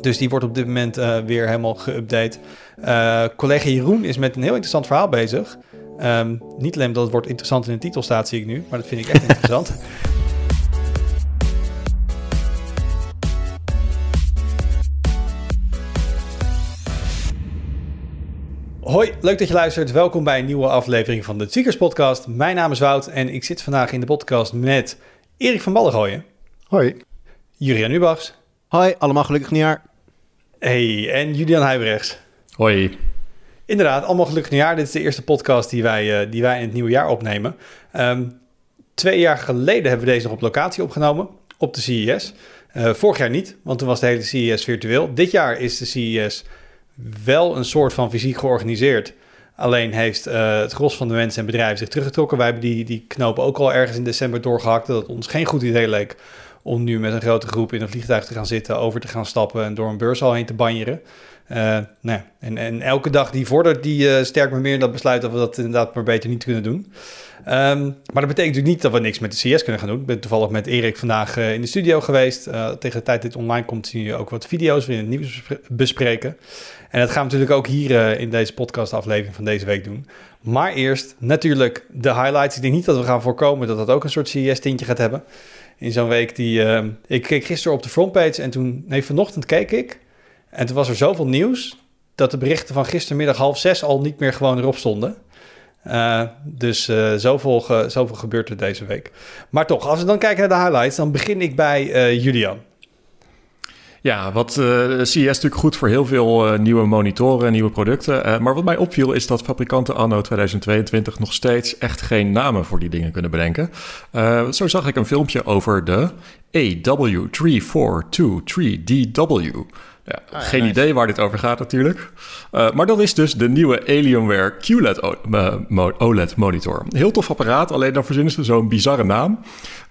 Dus die wordt op dit moment uh, weer helemaal geüpdate. Uh, collega Jeroen is met een heel interessant verhaal bezig. Um, niet alleen dat het wordt interessant in de titel staat, zie ik nu, maar dat vind ik echt interessant. Hoi, leuk dat je luistert. Welkom bij een nieuwe aflevering van de Seekers Podcast. Mijn naam is Wout en ik zit vandaag in de podcast met Erik van Ballengooien. Hoi. Julian Ubachs. Hoi, allemaal gelukkig nieuwjaar. Hey, en Julian Huibrechts. Hoi. Inderdaad, allemaal gelukkig nieuwjaar. Dit is de eerste podcast die wij, uh, die wij in het nieuwe jaar opnemen. Um, twee jaar geleden hebben we deze nog op locatie opgenomen, op de CES. Uh, vorig jaar niet, want toen was de hele CES virtueel. Dit jaar is de CES wel een soort van fysiek georganiseerd. Alleen heeft uh, het gros van de mensen en bedrijven zich teruggetrokken. Wij hebben die, die knopen ook al ergens in december doorgehakt. Dat het ons geen goed idee leek om nu met een grote groep in een vliegtuig te gaan zitten, over te gaan stappen en door een beurs al heen te banjeren. Uh, nou, en, en elke dag die vordert, die uh, sterkt me meer in dat besluit dat we dat inderdaad maar beter niet kunnen doen. Um, maar dat betekent natuurlijk niet dat we niks met de CS kunnen gaan doen. Ik ben toevallig met Erik vandaag uh, in de studio geweest. tegen de tijd dit online komt, zien jullie ook wat video's in het nieuws bespreken. En dat gaan we natuurlijk ook hier in deze podcastaflevering van deze week doen. Maar eerst natuurlijk de highlights. Ik denk niet dat we gaan voorkomen dat dat ook een soort CES-tintje gaat hebben in zo'n week. Die, uh, ik keek gisteren op de frontpage en toen, nee, vanochtend keek ik. En toen was er zoveel nieuws dat de berichten van gistermiddag half zes al niet meer gewoon erop stonden. Uh, dus uh, zoveel, zoveel gebeurt er deze week. Maar toch, als we dan kijken naar de highlights, dan begin ik bij Julian. Ja, wat uh, CES natuurlijk goed voor heel veel uh, nieuwe monitoren en nieuwe producten. Uh, maar wat mij opviel is dat fabrikanten anno 2022 nog steeds echt geen namen voor die dingen kunnen bedenken. zo zag ik een filmpje over de AW3423DW. Ja, ah, geen nice. idee waar dit over gaat natuurlijk. Uh, maar dat is dus de nieuwe Alienware QLED OLED monitor. Heel tof apparaat, alleen dan verzinnen ze zo'n bizarre naam.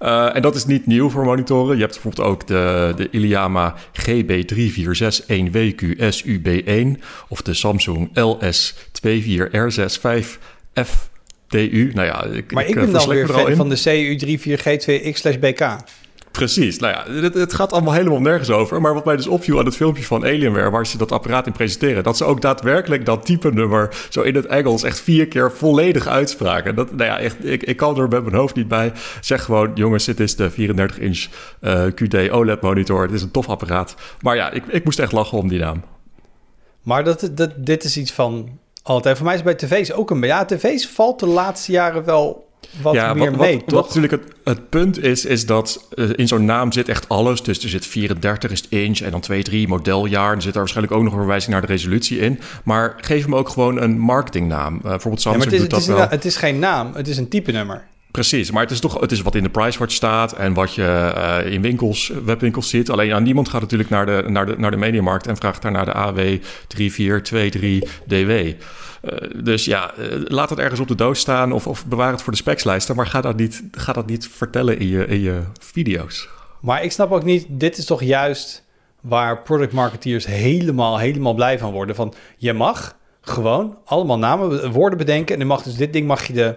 Uh, en dat is niet nieuw voor monitoren. Je hebt bijvoorbeeld ook de, de Iliama GB3461WQ SUB1 of de Samsung LS24R65FDU. Nou ja, ik, maar ik, ik ben dan weer fan van de CU34G2X/BK. Precies. Nou ja, het, het, gaat allemaal helemaal nergens over. Maar wat mij dus opviel aan het filmpje van Alienware, waar ze dat apparaat in presenteren, dat ze ook daadwerkelijk dat type nummer zo in het Engels echt vier keer volledig uitspraken. Dat, nou ja, echt, ik, ik kan er met mijn hoofd niet bij. Zeg gewoon, jongens, dit is de 34-inch uh, QD OLED monitor. Het is een tof apparaat. Maar ja, ik, ik moest echt lachen om die naam. Maar dat, dat, dit is iets van altijd. Voor mij is bij tv's ook een... Ja, tv's valt de laatste jaren wel wat ja, meer wat, mee, wat, wat natuurlijk het, het, punt is, is dat uh, in zo'n naam zit echt alles. Dus er zit 34 is het inch en dan 2, 3 modeljaar. En er zit er waarschijnlijk ook nog een verwijzing naar de resolutie in. Maar geef hem ook gewoon een marketingnaam. Uh, bijvoorbeeld Samsung ja, het is, doet dat het is, wel. Het is geen naam, het is een type nummer. Precies, maar het is toch het is wat in de pricewatch staat en wat je uh, in winkels, webwinkels ziet. Alleen ja, niemand gaat natuurlijk naar de, naar de, naar de mediamarkt en vraagt daar naar de AW 3423DW. Uh, dus ja, uh, laat het ergens op de doos staan of, of bewaar het voor de specslijsten. Maar ga dat niet, ga dat niet vertellen in je, in je video's. Maar ik snap ook niet, dit is toch juist waar product marketeers helemaal, helemaal blij van worden. Van je mag gewoon allemaal namen, woorden bedenken. En dan mag dus dit ding mag je de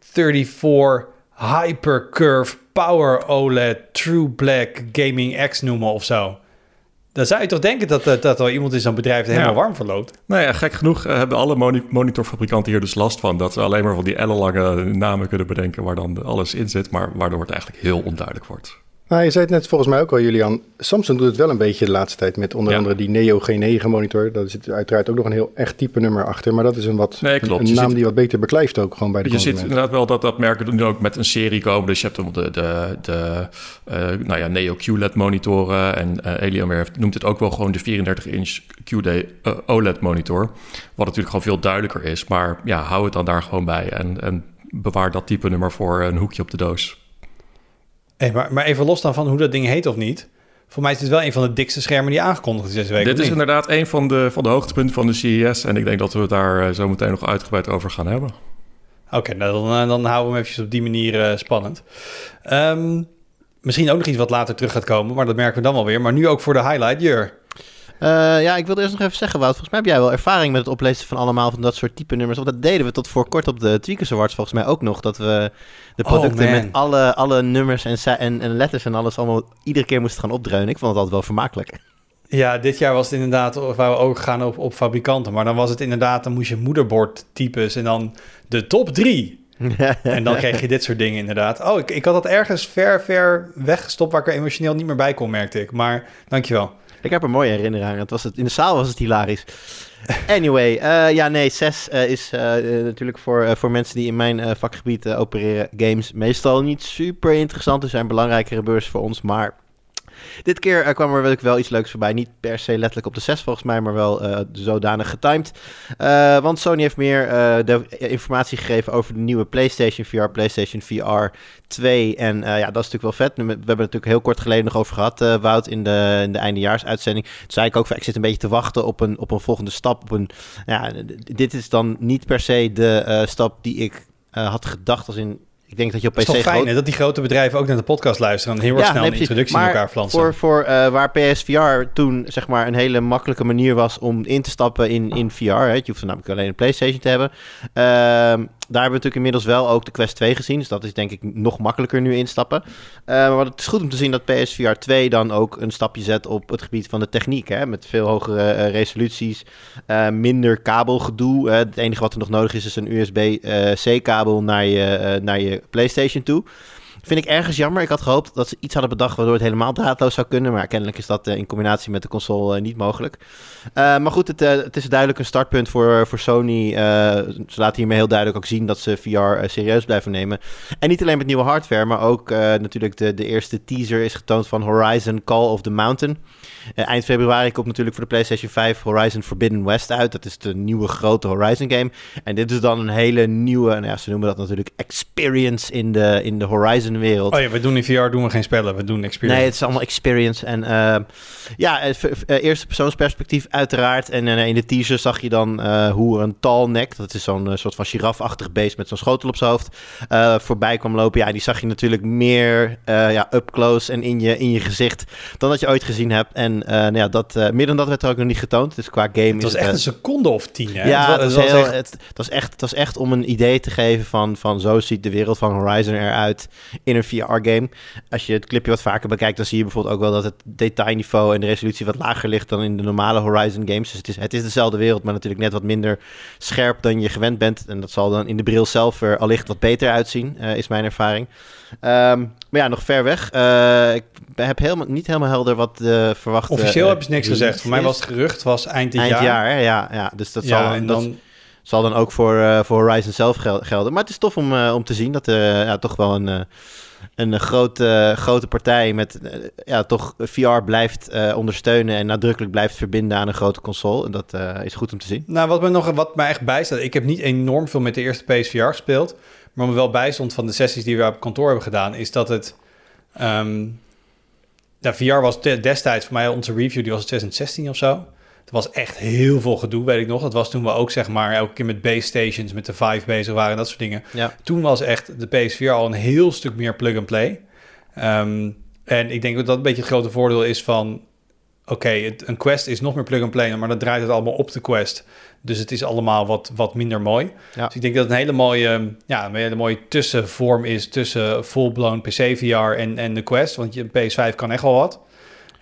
34 Hypercurve Power OLED True Black Gaming X noemen of zo. Dan zou je toch denken dat, dat, dat er iemand in zo'n bedrijf er helemaal warm verloopt. Nou ja, gek genoeg eh, hebben alle monitorfabrikanten hier dus last van... dat ze alleen maar van die ellenlange namen kunnen bedenken... waar dan alles in zit, maar waardoor het eigenlijk heel onduidelijk wordt. Nou, je zei het net volgens mij ook al, Julian. Samsung doet het wel een beetje de laatste tijd met onder andere die Neo G9 monitor. Daar zit uiteraard ook nog een heel echt type nummer achter. Maar dat is een, wat, nee, klopt. een, naam die wat beter beklijft ook gewoon bij de Je ziet inderdaad wel dat, dat merken nu ook met een serie komen. Dus je hebt de, de, de uh, nou ja, Neo QLED monitoren. En uh, Alienware noemt het ook wel gewoon de 34-inch QD uh, OLED monitor. Wat natuurlijk gewoon veel duidelijker is. Maar ja, hou het dan daar gewoon bij. En, en bewaar dat type nummer voor een hoekje op de doos. Hey, maar, maar even los dan van hoe dat ding heet of niet. Voor mij is dit wel een van de dikste schermen die aangekondigd is deze week. Dit is inderdaad een van de, van de hoogtepunten van de CES. En ik denk dat we het daar uh, zo meteen nog uitgebreid over gaan hebben. Oké, okay, nou, dan, dan houden we hem eventjes op die manier uh, spannend. Um, misschien ook nog iets wat later terug gaat komen, maar dat merken we dan wel weer. Maar nu ook voor de highlight, Jur. Uh, ja, ik wilde eerst nog even zeggen, Wout. Volgens mij heb jij wel ervaring met het oplezen van allemaal van dat soort type nummers. Want dat deden we tot voor kort op de Tweakers Awards volgens mij ook nog. Dat we de Oh, producten met alle, alle nummers en, en letters en alles allemaal iedere keer moesten gaan opdreunen. Ik vond het altijd wel vermakelijk. Ja, dit jaar was het inderdaad, waar we ook gaan op, op fabrikanten. Maar dan was het inderdaad, dan moest je moederbordtypes en dan de top drie. En dan kreeg je dit soort dingen inderdaad. Oh, ik, ik had dat ergens ver, ver weggestopt waar ik er emotioneel niet meer bij kon, merkte ik. Maar dankjewel. Ik heb er mooie herinneringen aan. Het was het, in de zaal was het hilarisch. Anyway, eh, ja, nee, 6 is eh, eh, natuurlijk voor, eh, voor mensen die in mijn eh, vakgebied eh, opereren games meestal niet super interessant. Er zijn belangrijkere beurs voor ons, maar dit keer eh, kwam er wel- iets leuks voorbij. Niet per se letterlijk op de 6 volgens mij, maar wel eh, zodanig getimed. Eh, want Sony heeft meer informatie gegeven over de nieuwe PlayStation VR, PlayStation VR 2. En ja, dat is natuurlijk wel vet. We hebben het natuurlijk heel kort geleden nog over gehad, eh, Wout, in de, in de eindejaarsuitzending. Toen zei ik ook, van, ik zit een beetje te wachten op een, op een volgende stap. Op een, ja, dit is dan niet per se de stap die ik had gedacht als in... Ik denk dat je op Het PC is toch fijn groot- dat die grote bedrijven ook naar de podcast luisteren en heel erg snel nee, een introductie Maar in elkaar flansen. Voor, voor eh, waar PSVR toen zeg maar een hele makkelijke manier was om in te stappen in, in VR. Hè. Je hoeft namelijk alleen een PlayStation te hebben. Ehm, daar hebben we natuurlijk inmiddels wel ook de Quest 2 gezien. Dus dat is denk ik nog makkelijker nu instappen. Eh, maar het is goed om te zien dat PSVR 2 dan ook een stapje zet op het gebied van de techniek. Hè. Met veel hogere eh, resoluties, eh, minder kabelgedoe. het enige wat er nog nodig is, is een USB-C-kabel naar, je, naar je PlayStation toe. Vind ik ergens jammer. Ik had gehoopt dat ze iets hadden bedacht waardoor het helemaal draadloos zou kunnen. Maar kennelijk is dat eh, in combinatie met de console eh, niet mogelijk. Eh, maar goed, het, het is duidelijk een startpunt voor, voor Sony. Ze laten hiermee heel duidelijk ook zien dat ze VR serieus blijven nemen. En niet alleen met nieuwe hardware, maar ook natuurlijk de, de eerste teaser is getoond van Horizon Call of the Mountain. Eh, eind februari komt natuurlijk voor de PlayStation 5 Horizon Forbidden West uit. Dat is de nieuwe grote Horizon game. En dit is dan een hele nieuwe, nou ja, ze noemen dat natuurlijk experience in de, in de Horizon wereld. Oh ja, we doen in VR doen we geen spellen, we doen experience. Nee, het is allemaal experience. En eh, ja, eh, eh, eerste persoonsperspectief uiteraard. En in de teaser zag je dan hoe een talnek, dat is zo'n soort van girafachtig beest met zo'n schotel op zijn hoofd, voorbij kwam lopen. Ja, en die zag je natuurlijk meer ja, up close en in je, in je gezicht dan dat je ooit gezien hebt. En eh, nou ja, dat, eh, meer dan dat werd er ook nog niet getoond. Dus qua game het was is echt een seconde of tien, hè? ja, het, het was, was, het was heel, echt- het, het was echt, het was echt om een idee te geven van, van zo ziet de wereld van Horizon eruit in een VR-game. Als je het clipje wat vaker bekijkt, dan zie je bijvoorbeeld ook wel dat het detailniveau en de resolutie wat lager ligt dan in de normale Horizon games. Dus het is, het is dezelfde wereld, maar natuurlijk net wat minder scherp dan je gewend bent. En dat zal dan in de bril zelf er allicht wat beter uitzien, eh, is mijn ervaring. Ehm, maar ja, nog ver weg. Ik heb helemaal, niet helemaal helder wat de Officieel eh, hebben ze niks gezegd. Voor mij was het gerucht was eind dit Eind jaar. ja, ja. Dus dat ja, zal, dan, en dat dan... zal dan ook voor, eh, voor Horizon zelf gel- gelden. Maar het is tof om, eh, om te zien dat er ja, toch wel een, een grote, grote partij met ja, toch VR blijft ondersteunen en nadrukkelijk blijft verbinden aan een grote console. En dat is goed om te zien. Nou, wat me nog wat mij echt bijstaat. Ik heb niet enorm veel met de eerste PSVR gespeeld. Maar wat me wel bijstond van de sessies die we op kantoor hebben gedaan, is dat het. ehm nou, VR was de- destijds voor mij onze review, die was in 2016 of zo. Er was echt heel veel gedoe, weet ik nog. Dat was toen we ook zeg maar elke keer met base stations, met de Vive bezig waren en dat soort dingen. Ja. Toen was echt de PSVR al een heel stuk meer plug-and-play. Ehm, en ik denk dat dat een beetje het grote voordeel is van... Oké, een Quest is nog meer plug-and-play, maar dan draait het allemaal op de Quest. Dus het is allemaal wat, wat minder mooi. Ja. Dus ik denk dat het een hele mooie, ja, een hele mooie tussenvorm is... tussen full-blown PC-VR en, en de Quest. Want je PS5 kan echt wel wat.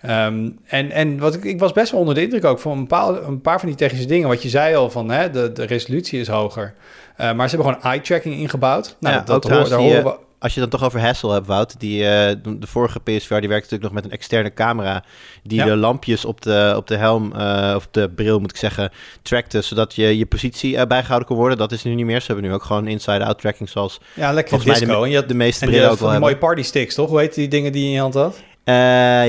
Ehm, en en wat ik, ik was best wel onder de indruk ook van een paar, een paar van die technische dingen. Wat je zei al van hè, de, de resolutie is hoger. Eh, maar ze hebben gewoon eye-tracking ingebouwd. Nou, Ja, dat, hoor, daar horen we. Als je dan toch over Hassel hebt, Wout, die, eh, de vorige PSVR die werkte natuurlijk nog met een externe camera die Ja. de lampjes op de, op de helm, eh, of de bril moet ik zeggen, trackte, zodat je je positie eh, bijgehouden kon worden. Dat is nu niet meer. Ze hebben nu ook gewoon inside-out tracking zoals Ja, lekker volgens mij de, disco. en je had de meeste en brillen ook van wel mooie party sticks, toch? Hoe heet die dingen die je in je hand had? Eh,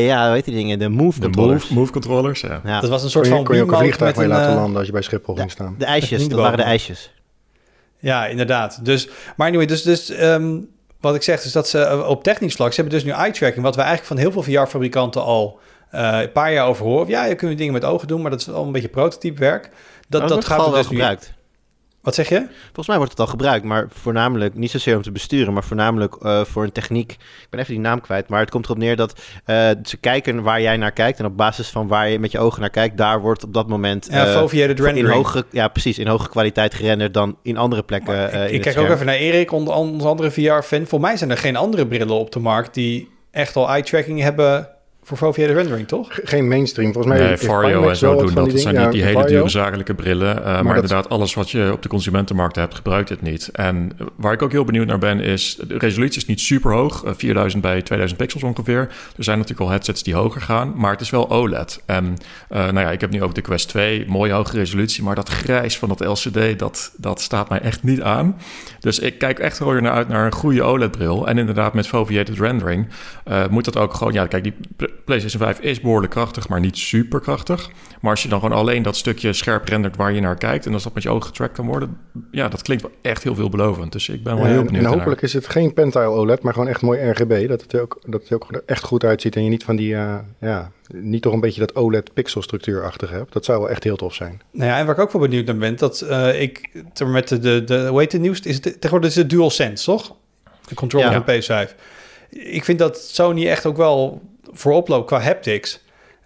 ja, hoe heet die dingen? De Move De controllers. move, move controllers, ja. Ja. Dat was een Kon soort je, van kon je ook een vliegtuig mee laten landen als je bij Schiphol ging staan. De ijsjes, Niet dat waren de ijsjes. Ja, inderdaad. Dus, maar anyway, dus, dus ehm, wat ik zeg, is dat ze eh, op technisch vlak, ze hebben dus nu eye-tracking, wat we eigenlijk van heel veel VR-fabrikanten al eh, een paar jaar over horen. Ja, je kunt dingen met ogen doen, maar dat is al een beetje prototype werk. Dat, dat, wordt gaat er dus nu gebruikt. Wat zeg je? Volgens mij wordt het al gebruikt, maar voornamelijk niet zozeer om te besturen, maar voornamelijk uh, voor een techniek. Ik ben even die naam kwijt, maar het komt erop neer dat uh, ze kijken waar jij naar kijkt en op basis van waar je met je ogen naar kijkt, daar wordt op dat moment uh, rendering. In hoge, ja, precies, in hoge kwaliteit gerenderd dan in andere plekken. Maar ik, ik kijk ook even naar Erik, onze andere VR-fan. Voor mij zijn er geen andere brillen op de markt die echt al eye tracking hebben voor foveated rendering, toch? Geen mainstream. Volgens mij nee, Vario en zo doen dat. Dat zijn niet die hele dure zakelijke brillen. Uh, maar, maar inderdaad, alles wat je op de consumentenmarkt hebt, gebruikt het niet. En waar ik ook heel benieuwd naar ben, is... de resolutie is niet super hoog. Uh, 4000 bij 2000 pixels ongeveer. Er zijn natuurlijk al headsets die hoger gaan. Maar het is wel OLED. En uh, nou ja, ik heb nu ook de Quest 2. Mooie hoge resolutie. Maar dat grijs van dat LCD, dat, dat staat mij echt niet aan. Dus ik kijk echt weer naar uit naar een goede OLED-bril. En inderdaad, met foveated rendering uh, moet dat ook gewoon... Ja, kijk, die PlayStation 5 is behoorlijk krachtig, maar niet super krachtig. Maar als je dan gewoon alleen dat stukje scherp rendert waar je naar kijkt... en als dat met je ogen getrackt kan worden... ja, dat klinkt wel echt heel veelbelovend. Dus ik ben wel heel benieuwd En hopelijk is het geen Pentile OLED, maar gewoon echt mooi RGB. Dat het ook, dat het ook echt goed uitziet en je niet van die... Uh, ja, niet toch een beetje dat OLED pixelstructuurachtig hebt. Dat zou wel echt heel tof zijn. Nou ja, en waar ik ook wel benieuwd naar ben... dat uh, ik met de, de, de... Hoe heet het nieuws? Is het, tegenwoordig is het DualSense, toch? De controller ja. van PS5 ik vind dat Sony echt ook wel voorop loopt qua haptics.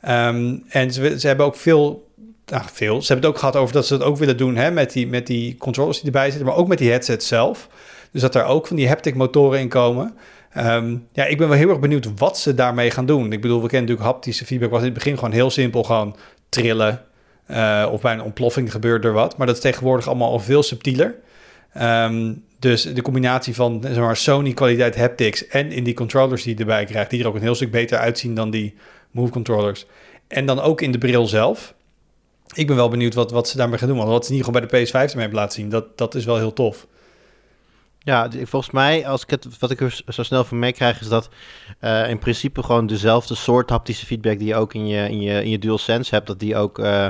Um, en ze, ze, hebben ook veel, nou, veel. Ze hebben het ook gehad over dat ze dat ook willen doen hè, met, die, met die controllers die erbij zitten, maar ook met die headset zelf. Dus dat er ook van die haptic motoren in komen. Um, ja, ik ben wel heel erg benieuwd wat ze daarmee gaan doen. Ik bedoel, we kennen natuurlijk haptische feedback, was in het begin gewoon heel simpel, gewoon trillen. Uh, of bij een ontploffing gebeurt er wat. Maar dat is tegenwoordig allemaal al veel subtieler. Um, dus de combinatie van zeg maar, Sony kwaliteit haptics en in die controllers die je erbij krijgt, die er ook een heel stuk beter uitzien dan die Move controllers. En dan ook in de bril zelf. Ik ben wel benieuwd wat, wat ze daarmee gaan doen. Want wat ze in ieder geval bij de PS5 ermee hebben laten zien, dat, dat is wel heel tof. Ja, volgens mij, als ik het, wat ik er zo snel van meekrijg, is dat uh, in principe gewoon dezelfde soort haptische feedback die je ook in je, in je, in je DualSense hebt, dat die ook uh,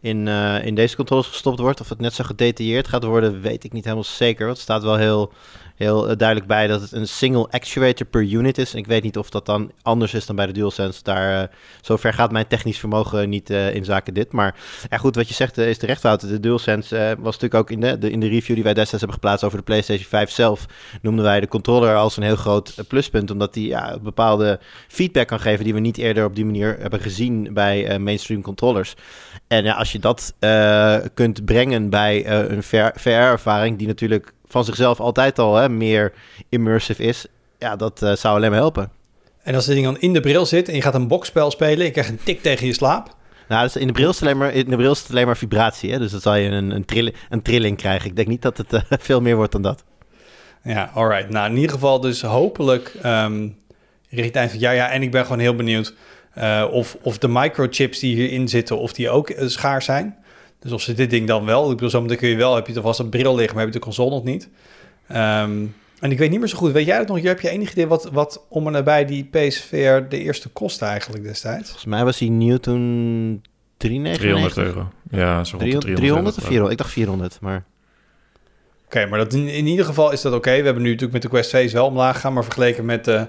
in, uh, in deze controles gestopt wordt. Of het net zo gedetailleerd gaat worden, weet ik niet helemaal zeker. Want het staat wel heel heel eh, duidelijk bij dat het een single actuator per unit is. Ik weet niet of dat dan anders is dan bij de DualSense. Daar, uh, zover gaat mijn technisch vermogen niet uh, in zaken dit. Maar goed, wat je zegt is terecht houden. De DualSense was natuurlijk ook in de, de, in de review die wij destijds hebben geplaatst over de PlayStation 5 zelf. Noemden wij de controller als een heel groot pluspunt. Omdat die ja, bepaalde feedback kan geven die we niet eerder op die manier hebben gezien bij mainstream controllers. En ja, als je dat kunt brengen bij een VR-ervaring die natuurlijk van zichzelf altijd al hè, meer immersive is, ja, dat uh, zou alleen maar helpen. En als het ding dan in de bril zit en je gaat een bokspel spelen, je krijgt een tik tegen je slaap. Nou, dus in de bril is alleen maar, in de bril is alleen maar vibratie, hè? dus dan zal je een, een, trilling, een trilling krijgen. Ik denk niet dat het uh, veel meer wordt dan dat. Ja, alright. Nou, in ieder geval dus hopelijk um, richting het eind van het jaar. Ja, en ik ben gewoon heel benieuwd uh, of, of de microchips die hierin zitten, of die ook schaar zijn. Dus of ze dit ding dan wel, ik bedoel, zometeen kun je wel, heb je vast een bril liggen, maar heb je de console nog niet. Um, en ik weet niet meer zo goed, weet jij het nog? Heb je enig idee wat, wat om en nabij die PSVR de eerste kostte eigenlijk destijds? Volgens mij was die nieuw toen 300 euro. Ja, zo 300, 300 of 400? Ik dacht 400, maar... Oké, okay, maar dat in, in, ieder geval is dat oké. Okay. We hebben nu natuurlijk met de Quest 2 wel omlaag gegaan, maar vergeleken met de,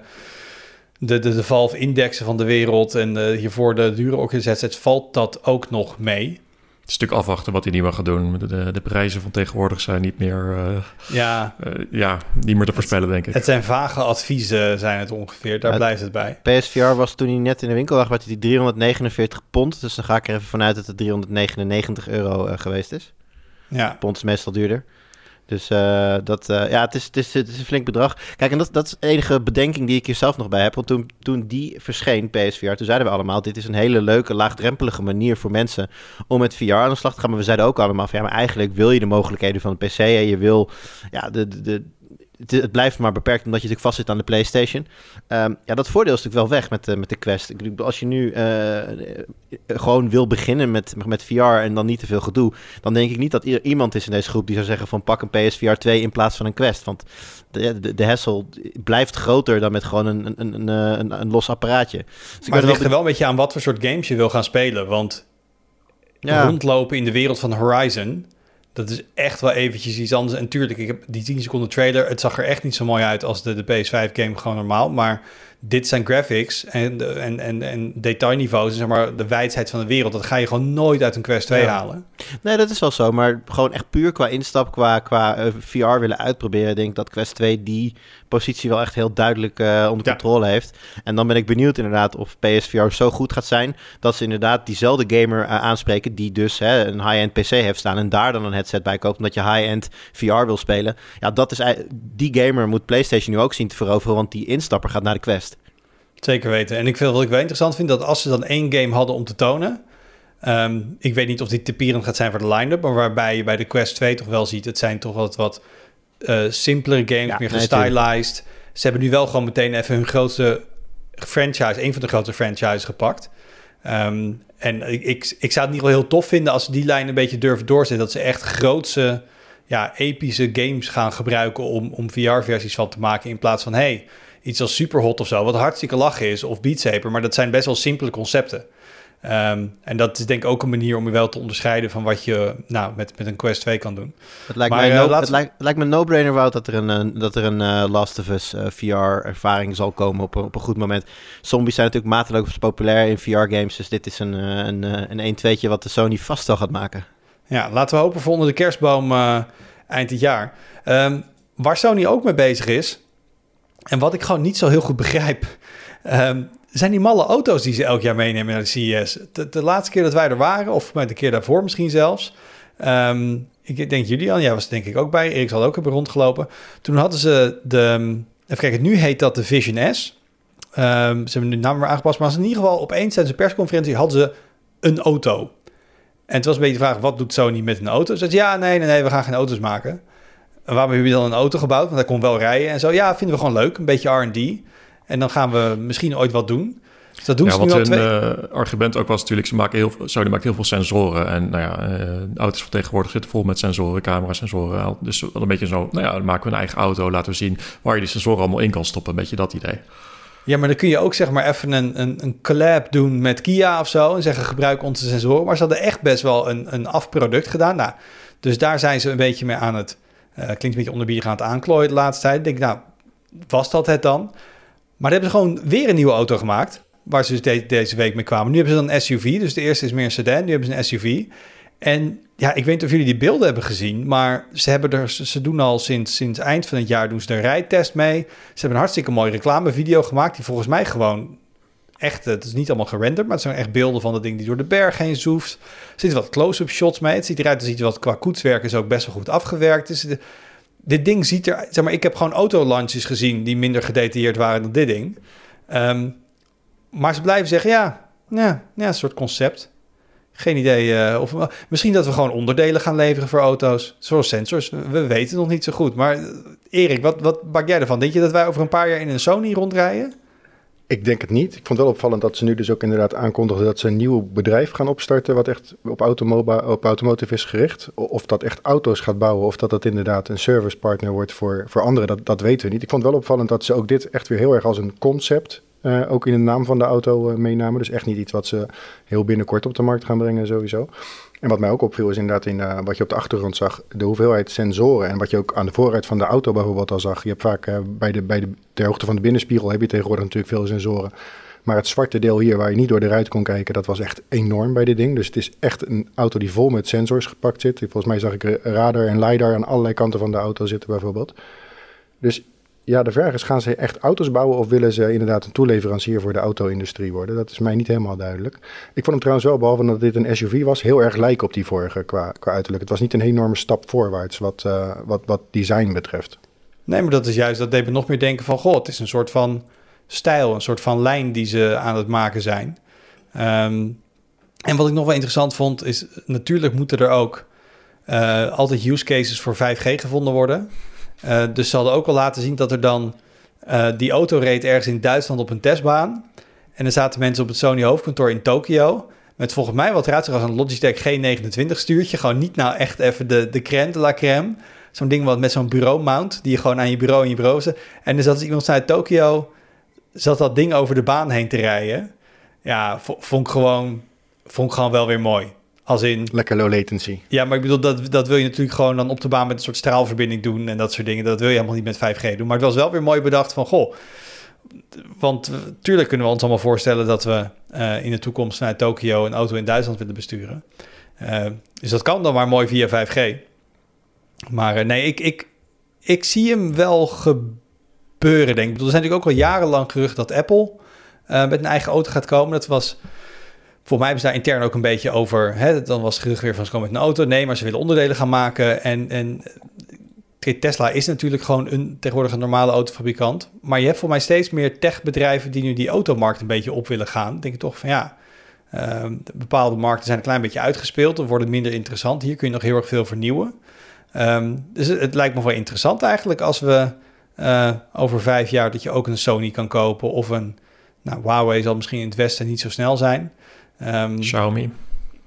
de, de, de Valve-indexen van de wereld en de, hiervoor de dure organisaties valt dat ook nog mee een stuk afwachten wat hij niet meer gaat doen. De, de prijzen van tegenwoordig zijn niet meer, uh, ja. Uh, ja, niet meer te voorspellen, denk ik. Het zijn vage adviezen, zijn het ongeveer. Daar blijft het bij. PSVR was toen hij net in de winkel lag, werd hij 349 pond. Dus dan ga ik er even vanuit dat het 399 euro uh, geweest is. Ja. Pond is meestal duurder. Dus uh, dat, uh, ja, het is, het, is, het is een flink bedrag. Kijk, en dat, dat is de enige bedenking die ik hier zelf nog bij heb. Want toen, toen die verscheen, PSVR, toen zeiden we allemaal... dit is een hele leuke, laagdrempelige manier voor mensen om met VR aan de slag te gaan. Maar we zeiden ook allemaal van, ja, maar eigenlijk wil je de mogelijkheden van de PC... en je wil ja, de, de, de het, het, blijft maar beperkt omdat je natuurlijk vast zit aan de PlayStation. Um, ja, dat voordeel is natuurlijk wel weg met, de, met de Quest. Ik bedoel, als je nu uh, gewoon wil beginnen met, met VR en dan niet te veel gedoe, dan denk ik niet dat iemand is in deze groep die zou zeggen van pak een PSVR 2 in plaats van een Quest. Want de, de, de hassle blijft groter dan met gewoon een, een, een, een, een los apparaatje. Dus maar het ligt er wel een beetje aan wat voor soort games je wil gaan spelen. Want ja. rondlopen in de wereld van Horizon dat is echt wel eventjes iets anders. En tuurlijk, ik heb die 10 seconden trailer. Het zag er echt niet zo mooi uit als de, de PS5 game gewoon normaal. Maar dit zijn graphics en, en, en, en detailniveaus, en zeg maar de wijdheid van de wereld. Dat ga je gewoon nooit uit een Quest 2 Ja. halen. Nee, dat is wel zo. Maar gewoon echt puur qua instap, qua, qua eh, VR willen uitproberen. denk ik dat Quest 2 die positie wel echt heel duidelijk eh, onder Ja. controle heeft. En dan ben ik benieuwd inderdaad of PSVR zo goed gaat zijn. Dat ze inderdaad diezelfde gamer eh, aanspreken. Die dus hè, een high-end PC heeft staan. En daar dan een headset bij koopt. Omdat je high-end VR wil spelen. Ja, dat is, die gamer moet PlayStation nu ook zien te veroveren. Want die instapper gaat naar de Quest. Zeker weten. En ik vind wat ik wel interessant vind, dat als ze dan één game hadden om te tonen. ehm, ik weet niet of die typerend gaat zijn voor de line-up, maar waarbij je bij de Quest 2 toch wel ziet, het zijn toch wat, wat simpelere games, Ja, meer nee, gestylized. Ze hebben nu wel gewoon meteen even hun grootste franchise, een van de grootste franchises gepakt. Ehm, en ik, ik, ik zou het niet wel heel tof vinden als ze die lijn een beetje durven doorzetten. Dat ze echt grootse, ja, epische games gaan gebruiken om, om VR-versies van te maken. In plaats van, hey, iets als Superhot of zo, wat hartstikke lachen is, of Beat Saber. Maar dat zijn best wel simpele concepten. Ehm, en dat is denk ik ook een manier om je wel te onderscheiden van wat je nou, met, met een Quest 2 kan doen. Het lijkt, Maar, mij, eh, no, laten het, lijkt, het lijkt me een no-brainer, Wout, dat er een, eh, dat er een eh, Last of Us VR-ervaring zal komen op, een- op een goed moment. Zombies zijn natuurlijk mateloos populair in VR-games, dus dit is een, eh, een, eh, een 1-2'tje wat de Sony vast wel gaat maken. Ja, laten we hopen voor onder de kerstboom eh, eind dit jaar. Ehm, waar Sony ook mee bezig is, en wat ik gewoon niet zo heel goed begrijp, ehm, zijn die malle auto's die ze elk jaar meenemen naar de CES. De, laatste keer dat wij er waren, of de keer daarvoor misschien zelfs. ehm, ik denk Julian, jij was denk ik ook bij. Erik zal ook hebben rondgelopen. Toen hadden ze de, even kijken, nu heet dat de Vision S. Ehm, ze hebben de naam weer aangepast, maar in ieder geval opeens tijdens een persconferentie hadden ze een auto. En het was een beetje de vraag, wat doet Sony met een auto? Ze zei, ja, nee, nee, nee, we gaan geen auto's maken. Waarom hebben jullie dan een auto gebouwd? Want hij kon wel rijden en zo. Ja, vinden we gewoon leuk, een beetje R&D. En dan gaan we misschien ooit wat doen. Dus dat doen ja, ze nu al twee... eh, argument ook was natuurlijk, ze maken heel, veel- Sony maakt heel veel sensoren. En nou ja, eh, auto's van tegenwoordig zitten vol met sensoren, camera's, sensoren. Dus wel een beetje zo, nou ja, dan maken we een eigen auto, laten we zien waar je die sensoren allemaal in kan stoppen. Een beetje dat idee. Ja, maar dan kun je ook zeg maar even een, een, een collab doen met Kia of zo. En zeggen, gebruik onze sensoren. Maar ze hadden echt best wel een, een afproduct gedaan. Nou, dus daar zijn ze een beetje mee aan het... eh, klinkt een beetje onderbiedig aan het aanklooien de laatste tijd. Ik denk, nou, was dat het dan? Maar dan hebben ze gewoon weer een nieuwe auto gemaakt. Waar ze dus de- deze week mee kwamen. Nu hebben ze dan een SUV. Dus de eerste is meer een sedan. Nu hebben ze een SUV. En ja, ik weet niet of jullie die beelden hebben gezien. Maar ze, hebben er, ze doen al sinds, sinds eind van het jaar doen ze de rijtest mee. Ze hebben een hartstikke mooie reclamevideo gemaakt. Die volgens mij gewoon echt... Het is niet allemaal gerenderd. Maar het zijn echt beelden van dat ding die door de berg heen zoeft. Er zitten wat close-up shots mee. Het ziet eruit als iets wat qua koetswerk is ook best wel goed afgewerkt. Dus de- dit ding ziet er... Zeg maar, ik heb gewoon autolaunches gezien die minder gedetailleerd waren dan dit ding. Ehm, maar ze blijven zeggen, ja, ja, ja, een soort concept. Geen idee. eh, of misschien dat we gewoon onderdelen gaan leveren voor auto's. Zoals sensors. We, we weten nog niet zo goed. Maar eh, Erik, wat, wat maak jij ervan? Denk je dat wij over een paar jaar in een Sony rondrijden? Ik denk het niet. Ik vond het wel opvallend dat ze nu dus ook inderdaad aankondigden dat ze een nieuw bedrijf gaan opstarten. wat echt op, op automotive is gericht. Of dat echt auto's gaat bouwen. of dat dat inderdaad een servicepartner wordt voor, voor anderen. Dat, dat weten we niet. Ik vond het wel opvallend dat ze ook dit echt weer heel erg als een concept. eh, ook in de naam van de auto eh, meenamen. Dus echt niet iets wat ze heel binnenkort op de markt gaan brengen, sowieso. En wat mij ook opviel is inderdaad in eh, wat je op de achtergrond zag, de hoeveelheid sensoren. En wat je ook aan de voorruit van de auto bijvoorbeeld al zag. Je hebt vaak eh, bij de, bij de, ter hoogte van de binnenspiegel heb je tegenwoordig natuurlijk veel sensoren. Maar het zwarte deel hier, waar je niet door de ruit kon kijken, dat was echt enorm bij dit ding. Dus het is echt een auto die vol met sensors gepakt zit. Volgens mij zag ik radar en lidar aan allerlei kanten van de auto zitten bijvoorbeeld. Dus ja, de vraag is, gaan ze echt auto's bouwen of willen ze inderdaad een toeleverancier voor de auto-industrie worden? Dat is mij niet helemaal duidelijk. Ik vond hem trouwens wel, behalve dat dit een SUV was, heel erg lijken op die vorige qua, qua uiterlijk. Het was niet een enorme stap voorwaarts wat, eh, wat, wat design betreft. Nee, maar dat is juist, dat deed me nog meer denken van... goh, het is een soort van stijl, een soort van lijn die ze aan het maken zijn. Ehm, en wat ik nog wel interessant vond, is natuurlijk moeten er ook eh, altijd use cases voor 5G gevonden worden. Eh, dus ze hadden ook al laten zien dat er dan... eh, die auto reed ergens in Duitsland op een testbaan. En er zaten mensen op het Sony hoofdkantoor in Tokio... met volgens mij wat zag als een Logitech G29 stuurtje. Gewoon niet nou echt even de, de crème de la crème... Zo'n ding wat met zo'n bureau mount, die je gewoon aan je bureau in je bureau zet. En er zat dus iemand uit Tokio, zat dat ding over de baan heen te rijden. Ja, vo- vond gewoon, vond ik gewoon wel weer mooi. Als in, Lekker low latency. ja, maar ik bedoel, dat, dat wil je natuurlijk gewoon dan op de baan met een soort straalverbinding doen en dat soort dingen. Dat wil je helemaal niet met 5G doen. Maar het was wel weer mooi bedacht van, goh, want natuurlijk kunnen we ons allemaal voorstellen dat we uh, in de toekomst naar Tokio een auto in Duitsland willen besturen. Uh, dus dat kan dan maar mooi via 5G. Maar uh, nee, ik, ik, ik zie hem wel gebeuren, denk ik. Er zijn natuurlijk ook al jarenlang gerucht dat Apple met een eigen auto gaat komen. Dat was voor mij was daar intern ook een beetje over. Hè, dan was het gerucht weer van ze komen met een auto. Nee, maar ze willen onderdelen gaan maken. En, en Tesla is natuurlijk gewoon een tegenwoordig een normale autofabrikant. Maar je hebt voor mij steeds meer techbedrijven die nu die automarkt een beetje op willen gaan. Denk ik toch van ja, uh, bepaalde markten zijn een klein beetje uitgespeeld. Dan worden minder interessant. Hier kun je nog heel erg veel vernieuwen. Um, dus het, lijkt me wel interessant eigenlijk als we uh, over vijf jaar dat je ook een Sony kan kopen of een, nou Huawei zal misschien in het westen niet zo snel zijn. Um, Xiaomi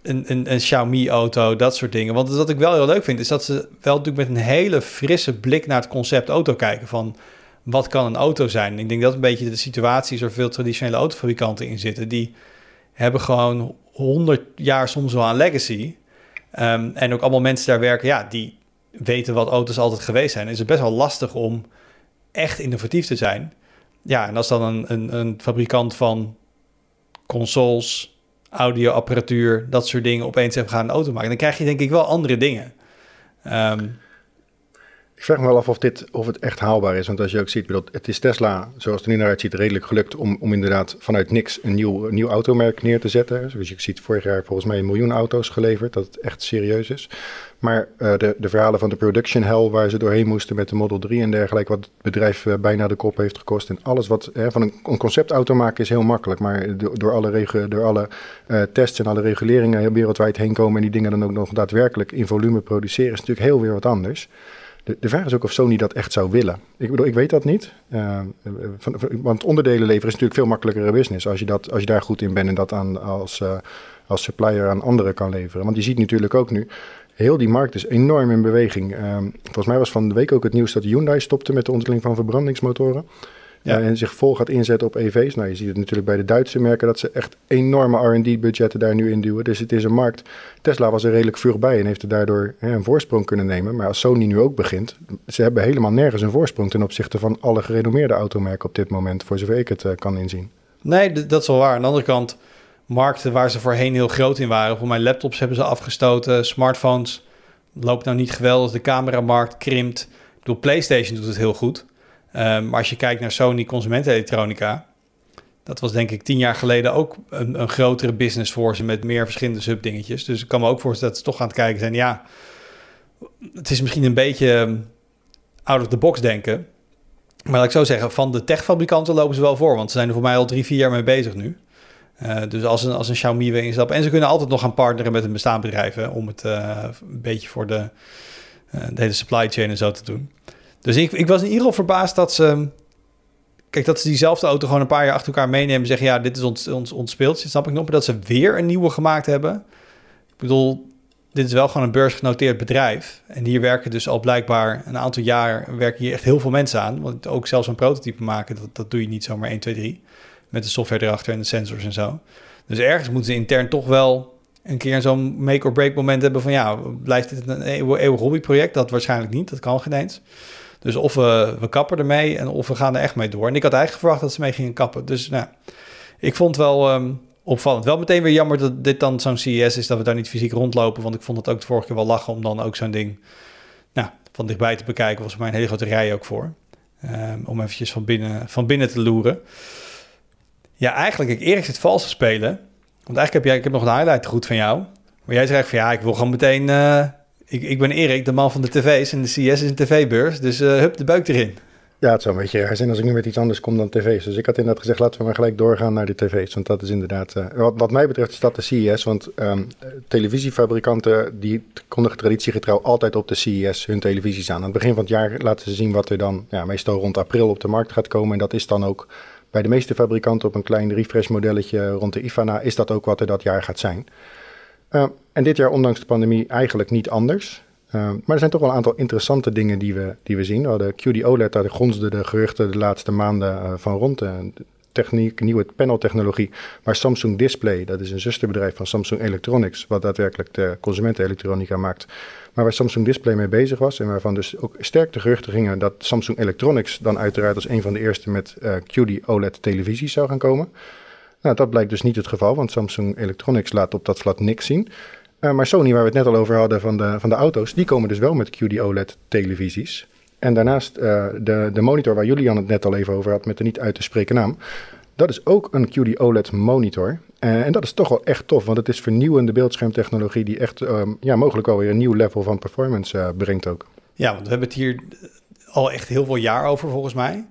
een, een, een Xiaomi-auto, dat soort dingen. Want wat ik wel heel leuk vind, is dat ze wel natuurlijk met een hele frisse blik naar het concept auto kijken. Van wat kan een auto zijn? Ik denk dat een beetje de situatie is waar veel traditionele autofabrikanten in zitten. Die hebben gewoon 100 jaar soms wel aan legacy. Um, en ook allemaal mensen daar werken, ja, die weten wat auto's altijd geweest zijn. is het best wel lastig om echt innovatief te zijn. Ja, en als dan een, een, een fabrikant van consoles, audioapparatuur, dat soort dingen opeens even gaan auto maken. Dan krijg je denk ik wel andere dingen. Um, ik vraag me wel af of, dit, of het echt haalbaar is. Want als je ook ziet, het is Tesla, zoals het er nu naar uitziet, redelijk gelukt om, om inderdaad vanuit niks een nieuw, nieuw automerk neer te zetten. Zoals je ziet, vorig jaar volgens mij een miljoen auto's geleverd, dat het echt serieus is. Maar uh, de, de verhalen van de production hell waar ze doorheen moesten met de Model 3 en dergelijke, wat het bedrijf uh, bijna de kop heeft gekost. En alles wat uh, van een, een, conceptauto maken is heel makkelijk. Maar door, alle, door alle tests en alle reguleringen wereldwijd heen komen en die dingen dan ook nog daadwerkelijk in volume produceren, is natuurlijk heel weer wat anders. De, vraag is ook of Sony dat echt zou willen. Ik bedoel, ik weet dat niet. Van, want onderdelen leveren is natuurlijk veel makkelijkere business als je, dat, als je daar goed in bent en dat aan, als, uh, als supplier aan anderen kan leveren. Want je ziet natuurlijk ook nu, heel die markt is enorm in beweging. Uh, volgens mij was van de week ook het nieuws dat Hyundai stopte met de ontwikkeling van verbrandingsmotoren. Ja. En zich vol gaat inzetten op EV's. Nou, je ziet het natuurlijk bij de Duitse merken dat ze echt enorme RD-budgetten daar nu in duwen. Dus het is een markt. Tesla was er redelijk vlug bij en heeft er daardoor hè, een voorsprong kunnen nemen. Maar als Sony nu ook begint, ze hebben helemaal nergens een voorsprong ten opzichte van alle gerenommeerde automerken op dit moment, voor zover ik het uh, kan inzien. Nee, dat is wel waar. Aan de andere kant, markten waar ze voorheen heel groot in waren. Voor mijn laptops hebben ze afgestoten, smartphones loopt nou niet geweldig, de cameramarkt krimpt. Ik bedoel, PlayStation doet het heel goed. Um, maar als je kijkt naar Sony consumentenelektronica, dat was denk ik tien jaar geleden ook een, een grotere business voor ze met meer verschillende subdingetjes. Dus ik kan me ook voorstellen dat ze toch aan het kijken zijn. Ja, het is misschien een beetje ehm, out of the box denken. Maar laat ik zo zeggen, van de techfabrikanten lopen ze wel voor. Want ze zijn er voor mij al drie, vier jaar mee bezig nu. Uh, dus als een, als een Xiaomi weer instappen. En ze kunnen altijd nog gaan partneren met een bestaand bedrijf. Om het uh, een beetje voor de, uh, de hele supply chain en zo te doen. Dus ik, ik was in ieder geval verbaasd dat ze... Kijk, dat ze diezelfde auto gewoon een paar jaar achter elkaar meenemen... en zeggen, ja, dit is ons, ons, ons speeltje. Snap ik nog, maar dat ze weer een nieuwe gemaakt hebben. Ik bedoel, dit is wel gewoon een beursgenoteerd bedrijf. En hier werken dus al blijkbaar een aantal jaar... werken hier echt heel veel mensen aan. Want ook zelfs een prototype maken, dat, dat doe je niet zomaar 1, 2, 3. Met de software erachter en de sensors en zo. Dus ergens moeten ze intern toch wel een keer zo'n make-or-break moment hebben van... ja, blijft dit een eeuwig hobbyproject? Dat waarschijnlijk niet, dat kan geen eens. Dus of we, we kappen ermee en of we gaan er echt mee door. En ik had eigenlijk verwacht dat ze mee gingen kappen. Dus nou, ik vond wel um, opvallend. Wel meteen weer jammer dat dit dan zo'n CES is, dat we daar niet fysiek rondlopen. Want ik vond het ook de vorige keer wel lachen om dan ook zo'n ding nou, van dichtbij te bekijken. Was mij een hele grote rij ook voor. Um, om eventjes van binnen, van binnen te loeren. Ja, eigenlijk, ik eerst het valse spelen. Want eigenlijk heb jij, ik heb nog een highlight goed van jou. Maar jij zegt van ja, ik wil gewoon meteen... Uh, ik, ik ben Erik, de man van de tv's en de CS is een tv-beurs. Dus uh, hup, de buik erin. Ja, het zou een beetje raar zijn als ik nu met iets anders kom dan tv's. Dus ik had inderdaad gezegd, laten we maar gelijk doorgaan naar de tv's. Want dat is inderdaad, uh, wat, wat, mij betreft is dat de CES. Want um, televisiefabrikanten die kondigen traditiegetrouw altijd op de CES hun televisies aan. Aan het begin van het jaar laten ze zien wat er dan ja, meestal rond april op de markt gaat komen. En dat is dan ook bij de meeste fabrikanten op een klein refresh modelletje rond de IFANA is dat ook wat er dat jaar gaat zijn. Uh, en dit jaar, ondanks de pandemie, eigenlijk niet anders. Uh, maar er zijn toch wel een aantal interessante dingen die we, die we zien. De QD OLED, daar gonsden de geruchten de laatste maanden uh, van rond. techniek, nieuwe paneltechnologie, waar Samsung Display, dat is een zusterbedrijf van Samsung Electronics, wat daadwerkelijk de consumentenelektronica maakt, maar waar Samsung Display mee bezig was en waarvan dus ook sterk de geruchten gingen dat Samsung Electronics dan uiteraard als een van de eerste met QD OLED televisies zou gaan komen. Nou, dat blijkt dus niet het geval, want Samsung Electronics laat op dat vlak niks zien. Uh, maar Sony, waar we het net al over hadden van de, van de auto's, die komen dus wel met QD OLED televisies. En daarnaast uh, de, de monitor waar Julian het net al even over had met de niet uit te spreken naam. Dat is ook een QD OLED monitor. Uh, en dat is toch wel echt tof, want het is vernieuwende beeldschermtechnologie die echt um, ja, mogelijk alweer een nieuw level van performance brengt ook. Ja, want we hebben het hier al echt heel veel jaar over volgens mij.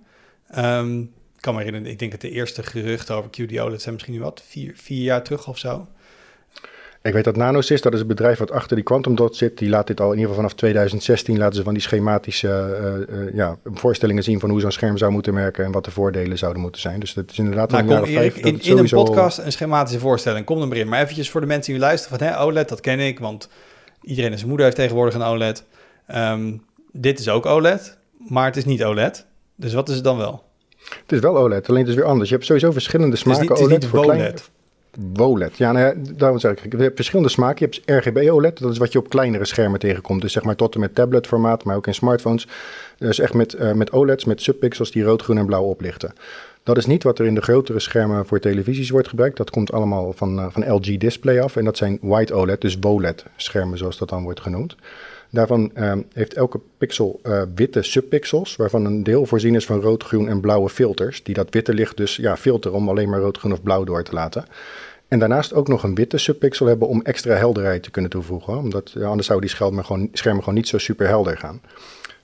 Um, kan me herinneren, ik denk dat de eerste geruchten over QD OLED zijn misschien nu wat, vier, vier jaar terug of zo. Ik weet dat Nanosys, dat is het bedrijf wat achter die Quantum Dot zit, die laat dit al in ieder geval vanaf 2016 laten ze van die schematische uh, uh, ja, voorstellingen zien van hoe zo'n scherm zou moeten werken en wat de voordelen zouden moeten zijn. Dus dat is inderdaad nou, een jaar vijf. In, in een podcast een schematische voorstelling, kom er maar in. Maar eventjes voor de mensen die luisteren van hè, OLED, dat ken ik, want iedereen en zijn moeder heeft tegenwoordig een OLED. Um, dit is ook OLED, maar het is niet OLED. Dus wat is het dan wel? Het is wel OLED, alleen het is weer anders. Je hebt sowieso verschillende smaken het is niet, OLED. Het is niet voor kleine, WOLED. Ja, nou ja, daarom zeg ik, je hebt verschillende smaken. Je hebt RGB OLED, dat is wat je op kleinere schermen tegenkomt. Dus zeg maar tot en met tabletformaat, maar ook in smartphones. Dus echt met, uh, met OLEDs, met subpixels die rood, groen en blauw oplichten. Dat is niet wat er in de grotere schermen voor televisies wordt gebruikt. Dat komt allemaal van, uh, van LG Display af. En dat zijn white OLED, dus WOLED schermen zoals dat dan wordt genoemd. Daarvan uh, heeft elke pixel uh, witte subpixels, waarvan een deel voorzien is van rood, groen en blauwe filters. Die dat witte licht dus ja, filteren om alleen maar rood, groen of blauw door te laten. En daarnaast ook nog een witte subpixel hebben om extra helderheid te kunnen toevoegen. Omdat anders zouden die schermen gewoon, schermen gewoon niet zo super helder gaan.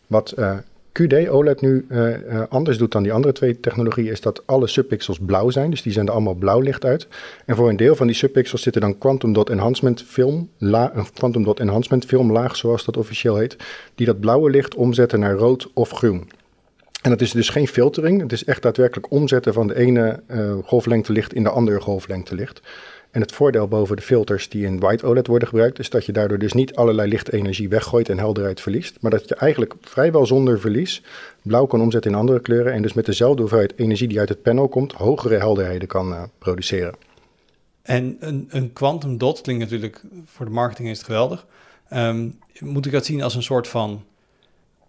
Wat uh, QD OLED nu uh, uh, anders doet dan die andere twee technologieën, is dat alle subpixels blauw zijn. Dus die zenden allemaal blauw licht uit. En voor een deel van die subpixels zit er dan quantum dot enhancement film, la, een quantum dot enhancement filmlaag, zoals dat officieel heet, die dat blauwe licht omzetten naar rood of groen. En dat is dus geen filtering. Het is echt daadwerkelijk omzetten van de ene golflengte licht in de andere golflengte licht. En het voordeel boven de filters die in white OLED worden gebruikt, is dat je daardoor dus niet allerlei lichtenergie weggooit en helderheid verliest. Maar dat je eigenlijk vrijwel zonder verlies blauw kan omzetten in andere kleuren. En dus met dezelfde hoeveelheid energie die uit het panel komt, hogere helderheden kan uh, produceren. En een, een quantum dot klinkt natuurlijk, voor de marketing is het geweldig. Um, moet ik dat zien als een soort van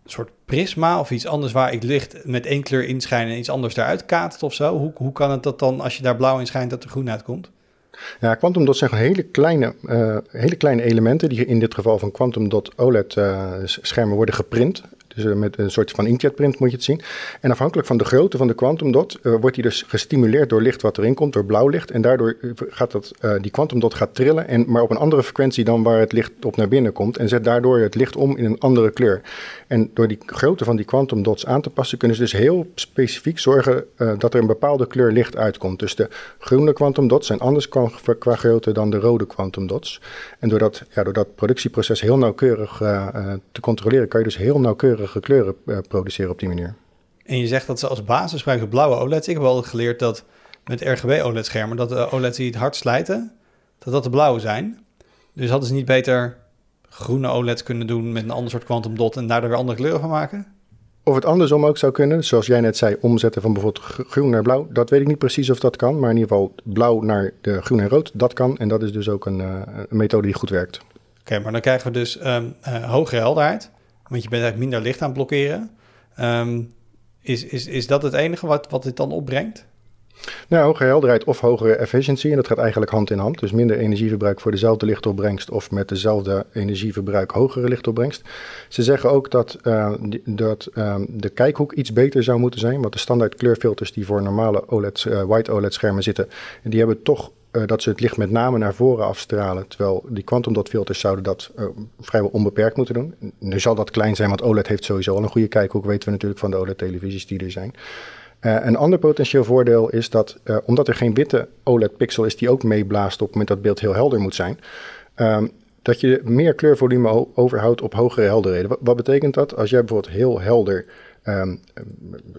soort prisma of iets anders waar ik licht met één kleur inschijn en iets anders daaruit kaatst of zo? Hoe, hoe kan het dat dan als je daar blauw in schijnt dat er groen uitkomt? Ja, quantum dots zijn hele kleine, uh, hele kleine elementen die in dit geval van quantum dot OLED uh, schermen worden geprint. Dus uh, met een soort van inkjetprint moet je het zien. En afhankelijk van de grootte van de quantum dot wordt die dus gestimuleerd door licht wat erin komt, door blauw licht. En daardoor gaat dat, die quantum dot gaat trillen, en, maar op een andere frequentie dan waar het licht op naar binnen komt. En zet daardoor het licht om in een andere kleur. En door die grootte van die quantum dots aan te passen, kunnen ze dus heel specifiek zorgen dat er een bepaalde kleur licht uitkomt. Dus de groene quantum dots zijn anders qua, grootte dan de rode quantum dots. En door dat, ja, door dat productieproces heel nauwkeurig te controleren, kan je dus heel nauwkeurige kleuren produceren op die manier. En je zegt dat ze als basis gebruiken blauwe OLED's. Ik heb wel geleerd dat met RGB OLED-schermen, dat de OLED's die het hard slijten, dat dat de blauwe zijn. Dus hadden ze niet beter groene OLED's kunnen doen met een ander soort quantum dot en daar weer andere kleuren van maken? Of het andersom ook zou kunnen, zoals jij net zei, omzetten van bijvoorbeeld groen naar blauw. Dat weet ik niet precies of dat kan, maar in ieder geval blauw naar de groen en rood, dat kan. En dat is dus ook een, uh, een methode die goed werkt. Oké, okay, maar dan krijgen we dus um, uh, hogere helderheid, want je bent eigenlijk minder licht aan het blokkeren. Um, is, is, is dat het enige wat, wat dit dan opbrengt? Nou, helderheid of hogere efficiency. En dat gaat eigenlijk hand in hand. Dus minder energieverbruik voor dezelfde lichtopbrengst of met dezelfde energieverbruik hogere lichtopbrengst. Ze zeggen ook dat, die, dat uh, de kijkhoek iets beter zou moeten zijn. Want de standaard kleurfilters die voor normale OLED, uh, white OLED schermen zitten, die hebben toch dat ze het licht met name naar voren afstralen. Terwijl die quantum dot filters zouden dat uh, vrijwel onbeperkt moeten doen. Nu zal dat klein zijn, want OLED heeft sowieso al een goede kijkhoek, weten we natuurlijk van de OLED-televisies die er zijn. Uh, een ander potentieel voordeel is dat, omdat er geen witte OLED-pixel is die ook meeblaast op het moment dat beeld heel helder moet zijn, um, dat je meer kleurvolume overhoudt op hogere helderheden. Wat, betekent dat? Als jij bijvoorbeeld heel helder ehm,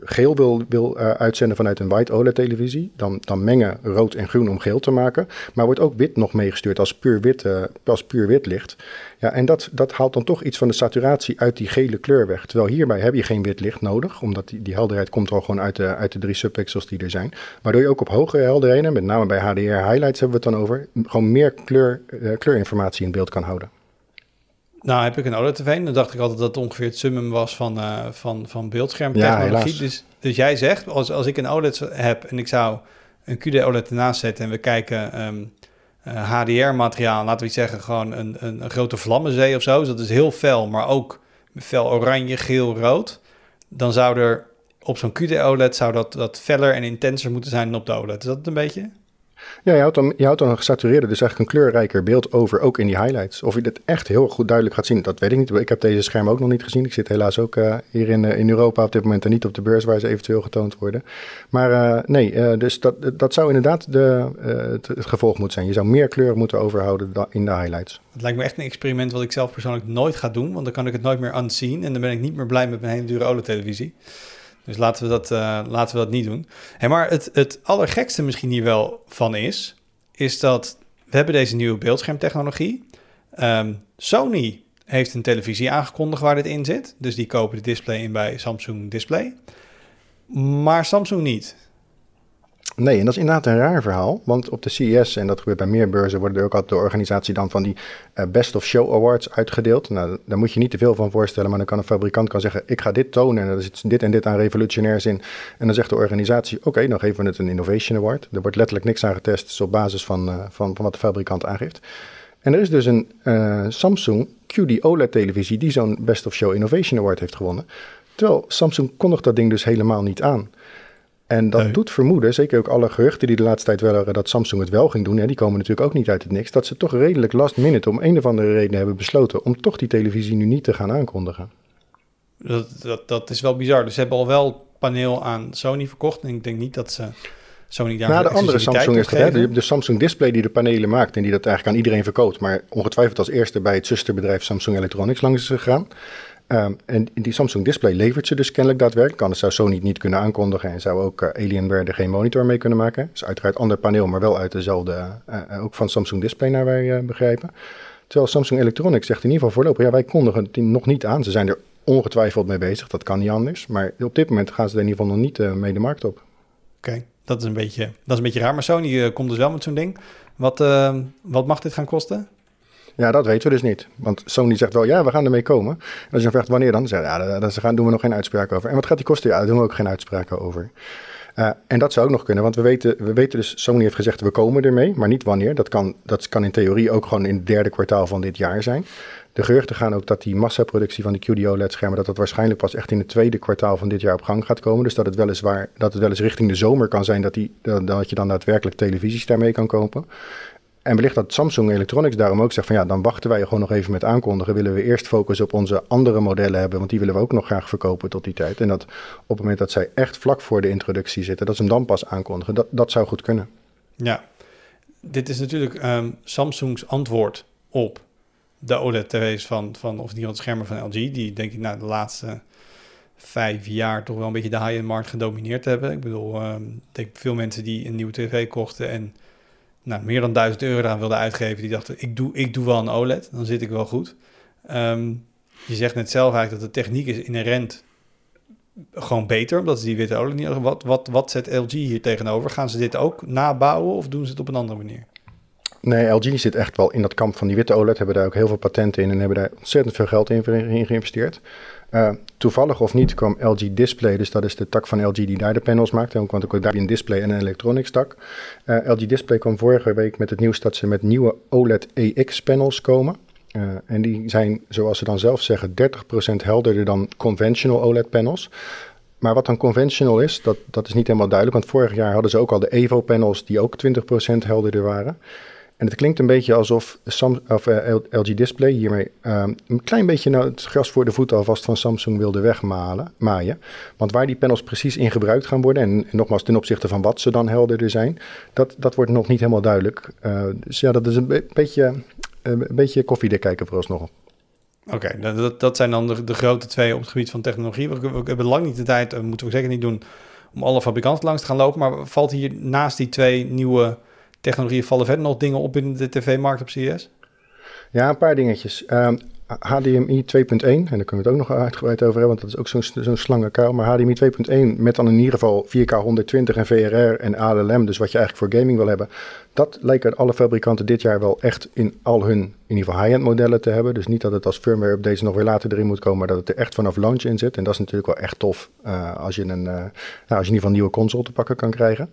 geel wil, wil uh, uitzenden vanuit een white OLED-televisie, dan, dan mengen rood en groen om geel te maken. Maar wordt ook wit nog meegestuurd als puur wit, uh, als puur wit licht. Ja, en dat, dat haalt dan toch iets van de saturatie uit die gele kleur weg. Terwijl hierbij heb je geen wit licht nodig, omdat die, die helderheid komt al gewoon uit de, uit de drie subpixels die er zijn. Waardoor je ook op hogere helderheden, met name bij HDR highlights hebben we het dan over, gewoon meer kleur, uh, kleurinformatie in beeld kan houden. Nou, heb ik een OLED-tv. Dan dacht ik altijd dat het ongeveer het summum was van, uh, van, van beeldschermtechnologie. Ja, dus, dus jij zegt, als, als ik een OLED heb en ik zou een QD-OLED ernaast zetten en we kijken um, uh, HDR-materiaal, laten we iets zeggen, gewoon een, een, een, grote vlammenzee of zo. Dus dat is heel fel, maar ook fel oranje, geel, rood. Dan zou er op zo'n QD-OLED zou dat, dat feller en intenser moeten zijn dan op de OLED. Is dat het een beetje? Ja, je houdt, dan, je houdt dan een gesatureerde, dus eigenlijk een kleurrijker beeld over, ook in die highlights. Of je dit echt heel goed duidelijk gaat zien, dat weet ik niet. Ik heb deze scherm ook nog niet gezien. Ik zit helaas ook uh, hier in, uh, in Europa op dit moment en niet op de beurs waar ze eventueel getoond worden. Maar uh, nee, dus dat, dat zou inderdaad de, het, het, gevolg moeten zijn. Je zou meer kleur moeten overhouden in de highlights. Het lijkt me echt een experiment wat ik zelf persoonlijk nooit ga doen, want dan kan ik het nooit meer unseen en dan ben ik niet meer blij met mijn hele dure OLED-televisie. Dus laten we dat, laten we dat niet doen. Maar het, het allergekste misschien hier wel van is, is dat we hebben deze nieuwe beeldschermtechnologie. Um, Sony heeft een televisie aangekondigd waar dit in zit. Dus die kopen de display in bij Samsung Display. Maar Samsung niet. Nee, en dat is inderdaad een raar verhaal. Want op de CES, en dat gebeurt bij meer beurzen, worden er ook altijd de organisatie dan van die uh, Best of Show Awards uitgedeeld. Nou, daar moet je niet te veel van voorstellen, maar dan kan een fabrikant kan zeggen: Ik ga dit tonen en er zit dit en dit aan revolutionairs in. En dan zegt de organisatie: Oké, dan geven we het een Innovation Award. Er wordt letterlijk niks aan getest, dus op basis van, uh, van, van wat de fabrikant aangeeft. En er is dus een uh, Samsung QD OLED-televisie die zo'n Best of Show Innovation Award heeft gewonnen. Terwijl Samsung kondigt dat ding dus helemaal niet aan. En dat nee. doet vermoeden, zeker ook alle geruchten die de laatste tijd wel waren dat Samsung het wel ging doen, ja, die komen natuurlijk ook niet uit het niks, dat ze toch redelijk last minute om een of andere reden hebben besloten om toch die televisie nu niet te gaan aankondigen. Dat, dat, dat is wel bizar. Dus ze hebben al wel paneel aan Sony verkocht en ik denk niet dat ze Sony daar Nou, de andere Samsung is de Samsung Display die de panelen maakt en die dat eigenlijk aan iedereen verkoopt, maar ongetwijfeld als eerste bij het zusterbedrijf Samsung Electronics langs is gegaan. Um, en die Samsung Display levert ze dus kennelijk daadwerkelijk. Anders zou Sony het niet kunnen aankondigen en zou ook uh, Alienware er geen monitor mee kunnen maken. Is uiteraard ander paneel, maar wel uit dezelfde, uh, ook van Samsung Display naar wij begrijpen. Terwijl Samsung Electronics zegt in ieder geval voorlopig, ja wij kondigen het nog niet aan. Ze zijn er ongetwijfeld mee bezig, dat kan niet anders. Maar op dit moment gaan ze er in ieder geval nog niet mee de markt op. Oké, dat, is een beetje, dat is een beetje raar. Maar Sony komt dus wel met zo'n ding. Wat, wat mag dit gaan kosten? Ja, dat weten we dus niet. Want Sony zegt wel, ja, we gaan ermee komen. En als je vraagt wanneer dan, dan zeggen ja, daar, gaan, doen we nog geen uitspraak over. En wat gaat die kosten? Ja, daar doen we ook geen uitspraken over. Uh, en dat zou ook nog kunnen, want we weten, we weten dus, Sony heeft gezegd, we komen ermee, maar niet wanneer. Dat kan, dat kan in theorie ook gewoon in het derde kwartaal van dit jaar zijn. De geruchten gaan ook dat die massaproductie van die QD OLED-schermen, dat dat waarschijnlijk pas echt in het tweede kwartaal van dit jaar op gang gaat komen. Dus dat het weliswaar, dat het wel eens richting de zomer kan zijn dat, die, dat je dan daadwerkelijk televisies daarmee kan kopen. En wellicht dat Samsung Electronics daarom ook zegt van ja, dan wachten wij gewoon nog even met aankondigen. Willen we eerst focus op onze andere modellen hebben, want die willen we ook nog graag verkopen tot die tijd. En dat op het moment dat zij echt vlak voor de introductie zitten, dat ze hem dan pas aankondigen. Dat, dat zou goed kunnen. Ja, dit is natuurlijk um, Samsung's antwoord op de OLED-tv's van, van, of die schermen van LG, die denk ik na de laatste vijf jaar toch wel een beetje de high-end markt gedomineerd hebben. Ik bedoel, ik denk veel mensen die een nieuwe tv kochten en nou, meer dan 1000 euro aan wilde uitgeven, die dachten, ik doe, ik doe wel een OLED, dan zit ik wel goed. Um, je zegt net zelf eigenlijk dat de techniek is inherent gewoon beter, omdat ze die witte OLED niet... Wat, wat, wat zet LG hier tegenover? Gaan ze dit ook nabouwen of doen ze het op een andere manier? Nee, LG zit echt wel in dat kamp van die witte OLED, hebben daar ook heel veel patenten in en hebben daar ontzettend veel geld in geïnvesteerd. Uh, toevallig of niet kwam LG Display, dus dat is de tak van LG die daar de panels maakt. Want ook daar een display en een electronics tak. Uh, LG Display kwam vorige week met het nieuws dat ze met nieuwe OLED EX panels komen. Uh, en die zijn, zoals ze dan zelf zeggen, 30% helderder dan conventional OLED panels. Maar wat dan conventional is, dat, dat is niet helemaal duidelijk. Want vorig jaar hadden ze ook al de Evo panels die ook 20% helderder waren. En het klinkt een beetje alsof Sam, of, eh, LG Display hiermee um, een klein beetje nou het gras voor de voeten alvast van Samsung wilde wegmalen, maaien. Want waar die panels precies in gebruikt gaan worden, en, nogmaals ten opzichte van wat ze dan helderder zijn, dat, dat wordt nog niet helemaal duidelijk. Uh, dus ja, dat is een be beetje, een beetje koffiedik kijken vooralsnog. Oké, dat, dat zijn dan de, de, grote twee op het gebied van technologie. We, we, hebben lang niet de tijd, moeten we zeker niet doen, om alle fabrikanten langs te gaan lopen. Maar valt hier naast die twee nieuwe technologieën, vallen verder nog dingen op in de tv-markt op CES? Ja, een paar dingetjes. HDMI 2.1, en daar kunnen we het ook nog uitgebreid over hebben, want dat is ook zo'n zo'n slangenkuil. Maar HDMI 2.1 met dan in ieder geval 4K 120 en VRR en ALM, dus wat je eigenlijk voor gaming wil hebben. Dat lijken alle fabrikanten dit jaar wel echt in al hun, in ieder geval high-end modellen te hebben. Dus niet dat het als firmware updates nog weer later erin moet komen, maar dat het er echt vanaf launch in zit. En dat is natuurlijk wel echt tof uh, als, je een, uh, nou, als je in ieder geval een nieuwe console te pakken kan krijgen.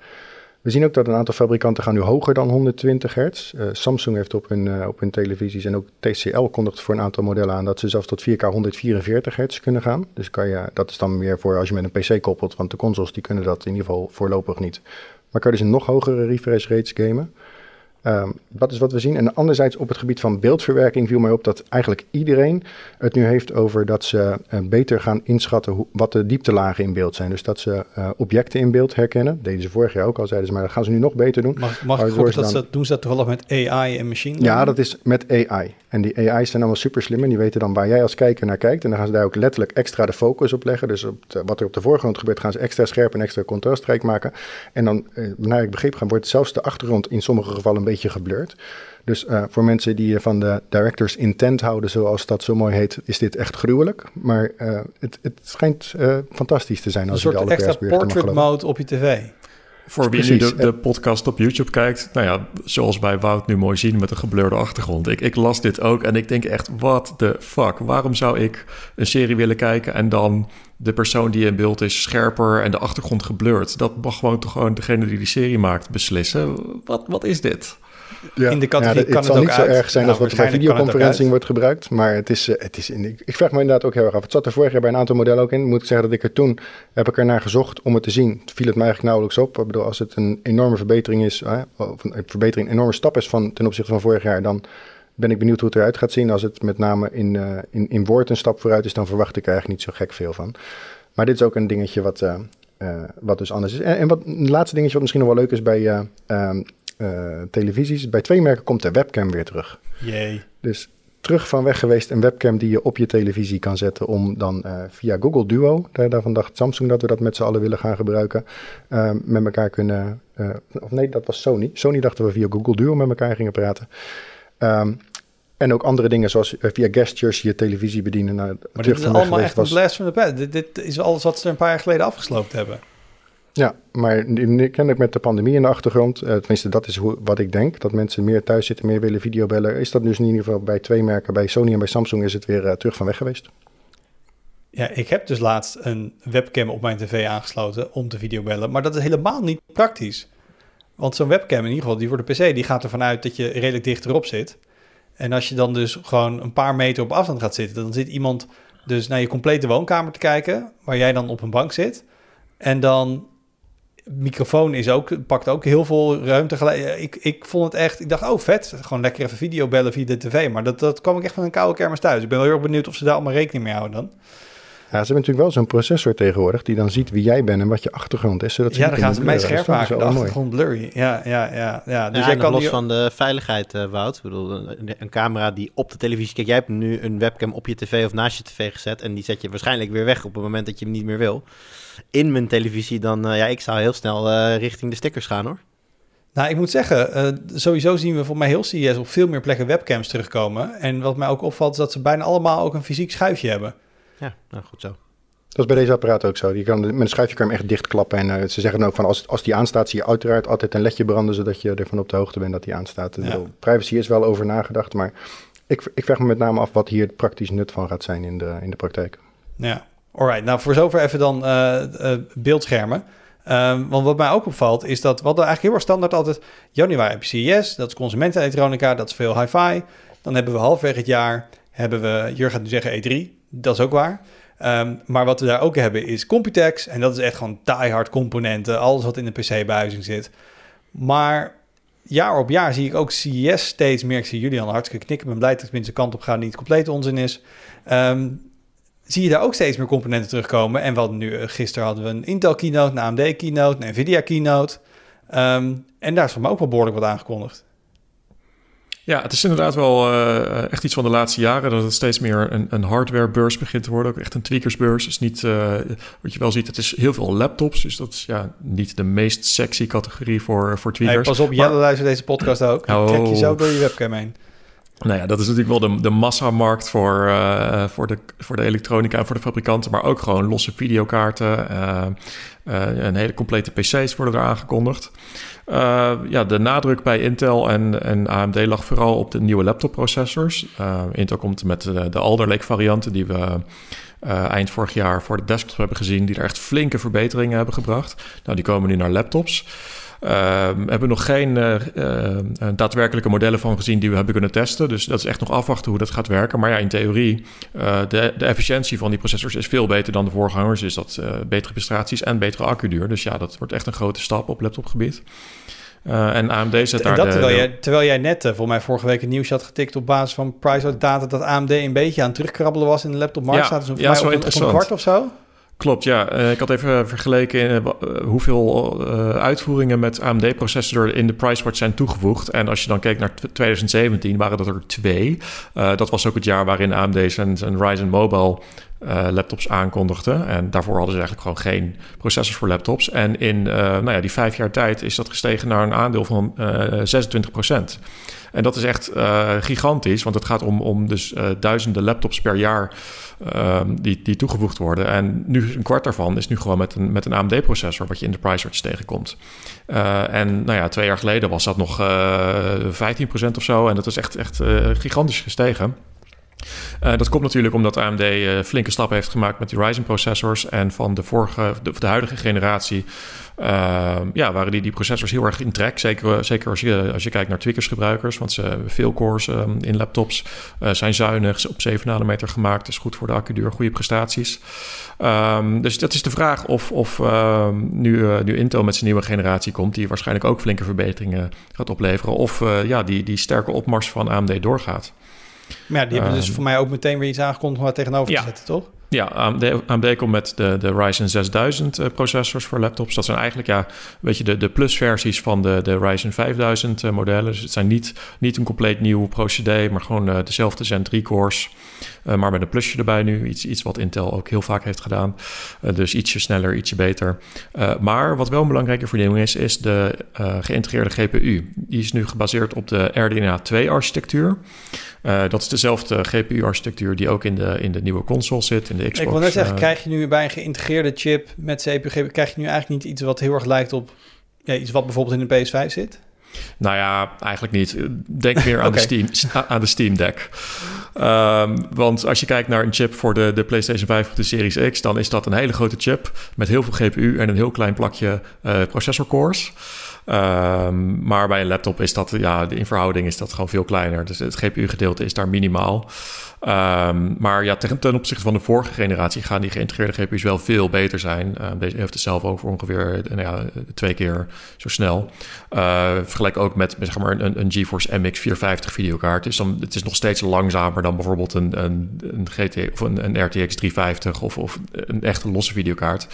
We zien ook dat een aantal fabrikanten gaan nu hoger dan 120 hertz. Uh, Samsung heeft op hun, uh, op hun televisies en ook TCL kondigt voor een aantal modellen aan dat ze zelfs tot 4K 144 hertz kunnen gaan. Dus kan je, dat is dan meer voor als je met een PC koppelt, want de consoles die kunnen dat in ieder geval voorlopig niet. Maar kan je dus een nog hogere refresh rates gamen. Um, dat is wat we zien. En anderzijds op het gebied van beeldverwerking viel mij op dat eigenlijk iedereen het nu heeft over dat ze uh, beter gaan inschatten hoe, wat de dieptelagen in beeld zijn. Dus dat ze uh, objecten in beeld herkennen. Dat deden ze vorig jaar ook al, zeiden ze, maar dat gaan ze nu nog beter doen. Mag, mag ik dat dan... ze, doen ze dat toevallig met AI en machine learning? Ja, dat is met AI. En die AI's zijn allemaal super slim en die weten dan waar jij als kijker naar kijkt. En dan gaan ze daar ook letterlijk extra de focus op leggen. Dus op de, wat er op de voorgrond gebeurt, gaan ze extra scherp en extra contrastrijk maken. En dan, uh, naar ik begreep gaan, wordt zelfs de achtergrond in sommige gevallen een beetje geblurred. Dus uh, voor mensen die van de director's intent houden, zoals dat zo mooi heet, is dit echt gruwelijk. Maar uh, het, het schijnt uh, fantastisch te zijn als je de alle extra portrait mode op je tv. Voor wie nu de, de, podcast op YouTube kijkt, nou ja, zoals bij Wout nu mooi zien met een geblurde achtergrond. Ik, ik las dit ook en ik denk echt, what the fuck? Waarom zou ik een serie willen kijken en dan de persoon die in beeld is scherper en de achtergrond geblurred? Dat mag gewoon toch gewoon degene die die serie maakt beslissen. Wat, wat is dit? Ja. in de categorie ja, het, het zal niet zo erg zijn nou, als wat bij videoconferencing wordt gebruikt. Maar het is, uh, het is in, ik vraag me inderdaad ook heel erg af. Het zat er vorig jaar bij een aantal modellen ook in. Moet ik zeggen dat ik er toen heb ik er naar gezocht om het te zien. Viel het me eigenlijk nauwelijks op. Ik bedoel, als het een enorme verbetering is, uh, of een verbetering, een enorme stap is van, ten opzichte van vorig jaar, dan ben ik benieuwd hoe het eruit gaat zien. Als het met name in, uh, in, in woord een stap vooruit is, dan verwacht ik er eigenlijk niet zo gek veel van. Maar dit is ook een dingetje wat, uh, wat dus anders is. En, en wat een laatste dingetje wat misschien nog wel leuk is bij um, uh, televisies. Bij twee merken komt de webcam weer terug. Jee. Dus terug van weg geweest een webcam die je op je televisie kan zetten om dan uh, via Google Duo, daar, daarvan dacht Samsung dat we dat met z'n allen willen gaan gebruiken, uh, met elkaar kunnen, of nee, dat was Sony. Sony dachten we via Google Duo met elkaar gingen praten. Um, en ook andere dingen zoals via gestures je televisie bedienen. Nou, maar dit is allemaal echt was... een blast van de pet. Dit, dit is alles wat ze een paar jaar geleden afgesloopt hebben. Ja, maar kennelijk met de pandemie in de achtergrond, uh, tenminste dat is hoe, wat ik denk, dat mensen meer thuis zitten, meer willen videobellen, is dat dus in ieder geval bij twee merken, bij Sony en bij Samsung is het weer uh, terug van weg geweest. Ja, ik heb dus laatst een webcam op mijn tv aangesloten om te videobellen, maar dat is helemaal niet praktisch. Want zo'n webcam in ieder geval, die voor de PC, die gaat ervan uit dat je redelijk dichterop zit. En als je dan dus gewoon een paar meter op afstand gaat zitten, dan zit iemand dus naar je complete woonkamer te kijken, waar jij dan op een bank zit. En dan microfoon is ook, pakt ook heel veel ruimte. Ik, ik vond het echt, ik dacht, oh vet, gewoon lekker even video bellen via de tv. Maar dat, dat kwam ik echt van een koude kermis thuis. Ik ben wel heel erg benieuwd of ze daar allemaal rekening mee houden dan. Ja, ze hebben natuurlijk wel zo'n processor tegenwoordig die dan ziet wie jij bent en wat je achtergrond is. Zodat ze ja, dan gaan ze mij scherp maken, de achtergrond blurry. Ja, ja, ja. ja. Dus ja, jij kan los van de veiligheid, uh, Wout. Ik bedoel, een, een, camera die op de televisie... Kijk, jij hebt nu een webcam op je tv of naast je tv gezet... en die zet je waarschijnlijk weer weg op het moment dat je hem niet meer wil. In mijn televisie dan... Uh, ja, ik zou heel snel uh, richting de stickers gaan, hoor. Nou, ik moet zeggen, uh, sowieso zien we voor mij heel CES op veel meer plekken webcams terugkomen. En wat mij ook opvalt is dat ze bijna allemaal ook een fysiek schuifje hebben. Ja, nou goed zo. Dat is bij deze apparaat ook zo. Je kan, met een schuifje kan je hem echt dichtklappen. En uh, ze zeggen dan ook van als, als die aanstaat, zie je uiteraard altijd een ledje branden, zodat je ervan op de hoogte bent dat die aanstaat. Ja. Privacy is wel over nagedacht, maar ik, ik vraag me met name af wat hier het praktisch nut van gaat zijn in de, in de praktijk. Ja, alright. Nou, voor zover even dan uh, uh, beeldschermen. Um, want wat mij ook opvalt is dat wat er eigenlijk heel erg standaard altijd... januari heb je CES, dat is consumentenelektronica, dat is veel hi-fi. Dan hebben we halfweg het jaar, hebben we, Jur gaat nu zeggen E3, dat is ook waar... Um, maar wat we daar ook hebben is Computex. En dat is echt gewoon die-hard componenten. Alles wat in de PC-buizing zit. Maar jaar op jaar zie ik ook CES steeds meer. Ik zie jullie al hartstikke knikken. Ik ben blij dat het tenminste kant op gaat. Niet compleet onzin is. Um, zie je daar ook steeds meer componenten terugkomen. En wat nu, eh, gisteren hadden we een Intel keynote, een AMD keynote, een Nvidia keynote. Um, en daar is voor mij ook wel behoorlijk wat aangekondigd. Ja, het is inderdaad wel uh, echt iets van de laatste jaren dat het steeds meer een, een hardwarebeurs begint te worden. Ook echt een tweakersbeurs. is niet, uh, wat je wel ziet, het is heel veel laptops. Dus dat is ja, niet de meest sexy categorie voor, voor tweakers. Hey, pas op, Jelle luistert deze podcast ook. Oh. Trek je zo door je webcam heen. Nou ja, dat is natuurlijk wel de, de massamarkt voor, uh, voor, de, voor de elektronica en voor de fabrikanten, maar ook gewoon losse videokaarten. Uh, een hele complete PC's worden er aangekondigd. ja, de nadruk bij Intel en, en AMD lag vooral op de nieuwe laptopprocessors. Intel komt met de, de Alder Lake varianten die we eind vorig jaar voor de desktops hebben gezien, die er echt flinke verbeteringen hebben gebracht. Nou, die komen nu naar laptops. Uh, we hebben nog geen uh, uh, daadwerkelijke modellen van gezien die we hebben kunnen testen. Dus dat is echt nog afwachten hoe dat gaat werken. Maar ja, in theorie, de, de efficiëntie van die processors is veel beter dan de voorgangers. Is dat betere prestaties en betere accuduur. Dus ja, dat wordt echt een grote stap op laptopgebied. en AMD zet daar dat, terwijl, jij, terwijl jij net, voor mij vorige week een nieuws had getikt op basis van price data dat AMD een beetje aan het terugkrabbelen was in de laptopmarkt. Ja, staat dus ja, mij op, op een kwart of zo. Klopt, ja. Uh, ik had even vergeleken uh, hoeveel uitvoeringen met AMD-processor in de PriceWatch zijn toegevoegd. En als je dan kijkt naar 2017, waren dat er twee. dat was ook het jaar waarin AMD zijn, zijn Ryzen Mobile laptops aankondigde. En daarvoor hadden ze eigenlijk gewoon geen processors voor laptops. En in nou ja, die vijf jaar tijd is dat gestegen naar een aandeel van 26 procent. En dat is echt gigantisch, want het gaat om, om dus duizenden laptops per jaar um, die, die toegevoegd worden. En nu een kwart daarvan is nu gewoon met een, met een AMD-processor, wat je in de price tegenkomt. Uh, en nou ja, twee jaar geleden was dat nog uh, eh, 15% of zo. En dat is echt, echt gigantisch gestegen. Uh, dat komt natuurlijk omdat AMD uh, flinke stappen heeft gemaakt met die Ryzen processors. En van de vorige, de, de huidige generatie uh, ja, waren die, die processors heel erg in trek. Zeker, zeker als, je, als je kijkt naar Twickers gebruikers. Want ze veel cores um, in laptops. Zijn zuinig, op 7 nanometer gemaakt. is goed voor de accuduur, goede prestaties. Um, dus dat is de vraag of, of nu, nu Intel met zijn nieuwe generatie komt... die waarschijnlijk ook flinke verbeteringen gaat opleveren... of ja, die, die sterke opmars van AMD doorgaat. Maar ja, die hebben dus voor mij ook meteen weer iets aangekondigd om het tegenover te zetten, toch? Ja, AMD, AMD komt met de, de Ryzen 6000 uh, processors voor laptops. Dat zijn eigenlijk ja, weet je, de, de plus-versies van de, de Ryzen 5000 uh, modellen. Dus het zijn niet, niet een compleet nieuw procedé, maar gewoon uh, dezelfde Zen 3 cores. Maar met een plusje erbij nu. Iets, iets wat Intel ook heel vaak heeft gedaan. dus ietsje sneller, ietsje beter. maar wat wel een belangrijke verdeling is, is de geïntegreerde GPU. Die is nu gebaseerd op de RDNA 2 architectuur. dat is dezelfde GPU-architectuur die ook in de, in de nieuwe console zit, in de Xbox. Ik wil net zeggen, krijg je nu bij een geïntegreerde chip met CPU, krijg je nu eigenlijk niet iets wat heel erg lijkt op ja, iets wat bijvoorbeeld in de PS5 zit? Nou ja, eigenlijk niet. Denk meer aan, de, Steam, aan de Steam Deck. Um, want als je kijkt naar een chip voor de, de PlayStation 5 of de Series X, dan is dat een hele grote chip met heel veel GPU en een heel klein plakje uh, processorcores. Um, maar bij een laptop is dat, ja, in verhouding is dat gewoon veel kleiner. Dus het GPU-gedeelte is daar minimaal. Um, maar ja, ten, opzichte van de vorige generatie gaan die geïntegreerde GPU's wel veel beter zijn. Uh, deze heeft het zelf over ongeveer nou ja, twee keer zo snel. Uh, vergelijk ook met, zeg maar, een, een GeForce MX 450 videokaart. Dus dan, het is nog steeds langzamer dan bijvoorbeeld een, een, een, GT, of een, RTX 350 of, of een echte losse videokaart.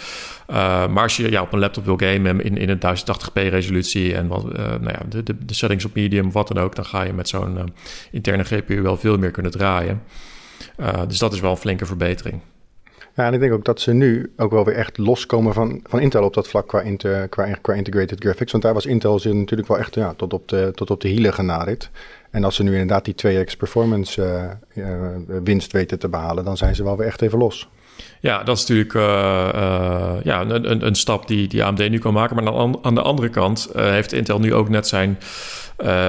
Maar als je ja, op een laptop wil gamen in, in een 1080p resolutie en wat, nou ja, de, de, de, settings op medium, wat dan ook, dan ga je met zo'n interne GPU wel veel meer kunnen draaien. Uh, dus dat is wel een flinke verbetering. Ja, en ik denk ook dat ze nu ook wel weer echt loskomen van, van Intel op dat vlak qua, inter, qua, qua integrated graphics. Want daar was Intel ze natuurlijk wel echt ja, tot, op de, tot op de hielen genaderd. En als ze nu inderdaad die 2x performance uh, uh, winst weten te behalen, dan zijn ze wel weer echt even los. Ja, dat is natuurlijk uh, uh, ja, een, een, een, stap die, die AMD nu kan maken. Maar aan, aan de andere kant uh, heeft Intel nu ook net zijn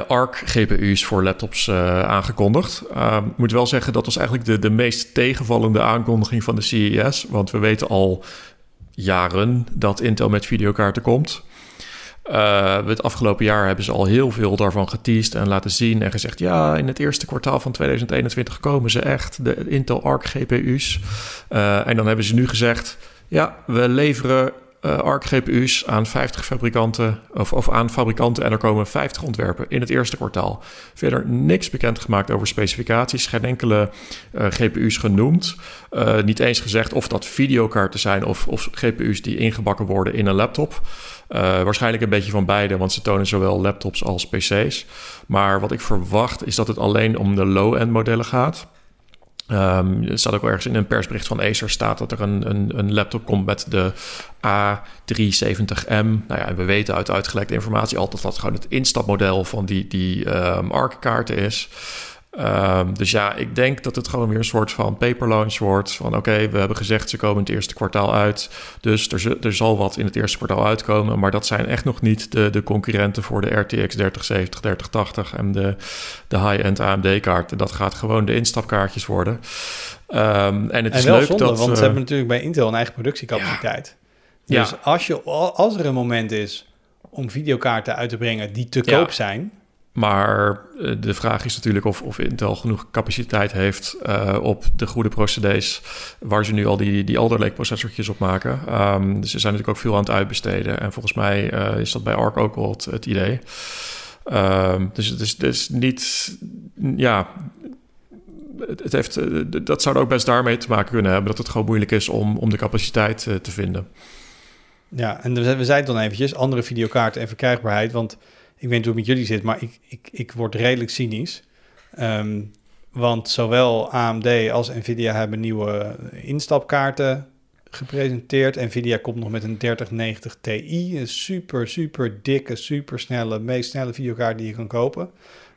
ARC GPU's voor laptops aangekondigd. Ehm, ik moet wel zeggen, dat was eigenlijk de, de meest tegenvallende aankondiging van de CES. Want we weten al jaren dat Intel met videokaarten komt. Het afgelopen jaar hebben ze al heel veel daarvan geteased en laten zien en gezegd: ja, in het eerste kwartaal van 2021 komen ze echt, de Intel Arc GPU's. En dan hebben ze nu gezegd: ja, we leveren uh, ARC GPU's aan 50 fabrikanten of, of aan fabrikanten en er komen 50 ontwerpen in het eerste kwartaal. Verder niks bekend gemaakt over specificaties, geen enkele uh, GPU's genoemd. Uh, niet eens gezegd of dat videokaarten zijn of, of GPU's die ingebakken worden in een laptop. waarschijnlijk een beetje van beide, want ze tonen zowel laptops als PC's. Maar wat ik verwacht is dat het alleen om de low-end modellen gaat. Er staat ook ergens in een persbericht van Acer staat dat er een, een, een laptop komt met de A370M. Nou ja, we weten uit uitgelekte informatie altijd dat gewoon het instapmodel van die, die um, ARC-kaarten is. Um, dus ja, ik denk dat het gewoon weer een soort van paper launch wordt. Van oké, we hebben gezegd ze komen in het eerste kwartaal uit. Dus er, er zal wat in het eerste kwartaal uitkomen. Maar dat zijn echt nog niet de, de concurrenten voor de RTX 3070, 3080 en de, de high-end AMD-kaarten. Dat gaat gewoon de instapkaartjes worden. Um, en het is leuk zonde, dat... want uh, ze hebben natuurlijk bij Intel een eigen productiecapaciteit. Ja. Dus Als, je, als er een moment is om videokaarten uit te brengen die te Ja. koop zijn... Maar eh, de vraag is natuurlijk of, of Intel genoeg capaciteit heeft uh, op de goede procedés waar ze nu al die, die Alder Lake op maken. Um, dus ze zijn natuurlijk ook veel aan het uitbesteden. En volgens mij uh, is dat bij ARC ook wel het, idee. Um, dus het is, is niet, ja, het, heeft, dat zou ook best daarmee te maken kunnen hebben dat het gewoon moeilijk is om, om de capaciteit te vinden. Ja, en we het dan eventjes, andere videokaarten en verkrijgbaarheid, want ik weet niet hoe het met jullie zit, maar ik, ik, ik word redelijk cynisch. Um, want zowel AMD als Nvidia hebben nieuwe instapkaarten gepresenteerd. Nvidia komt nog met een 3090 Ti, een super, super dikke, super snelle, meest snelle videokaart die je kan kopen.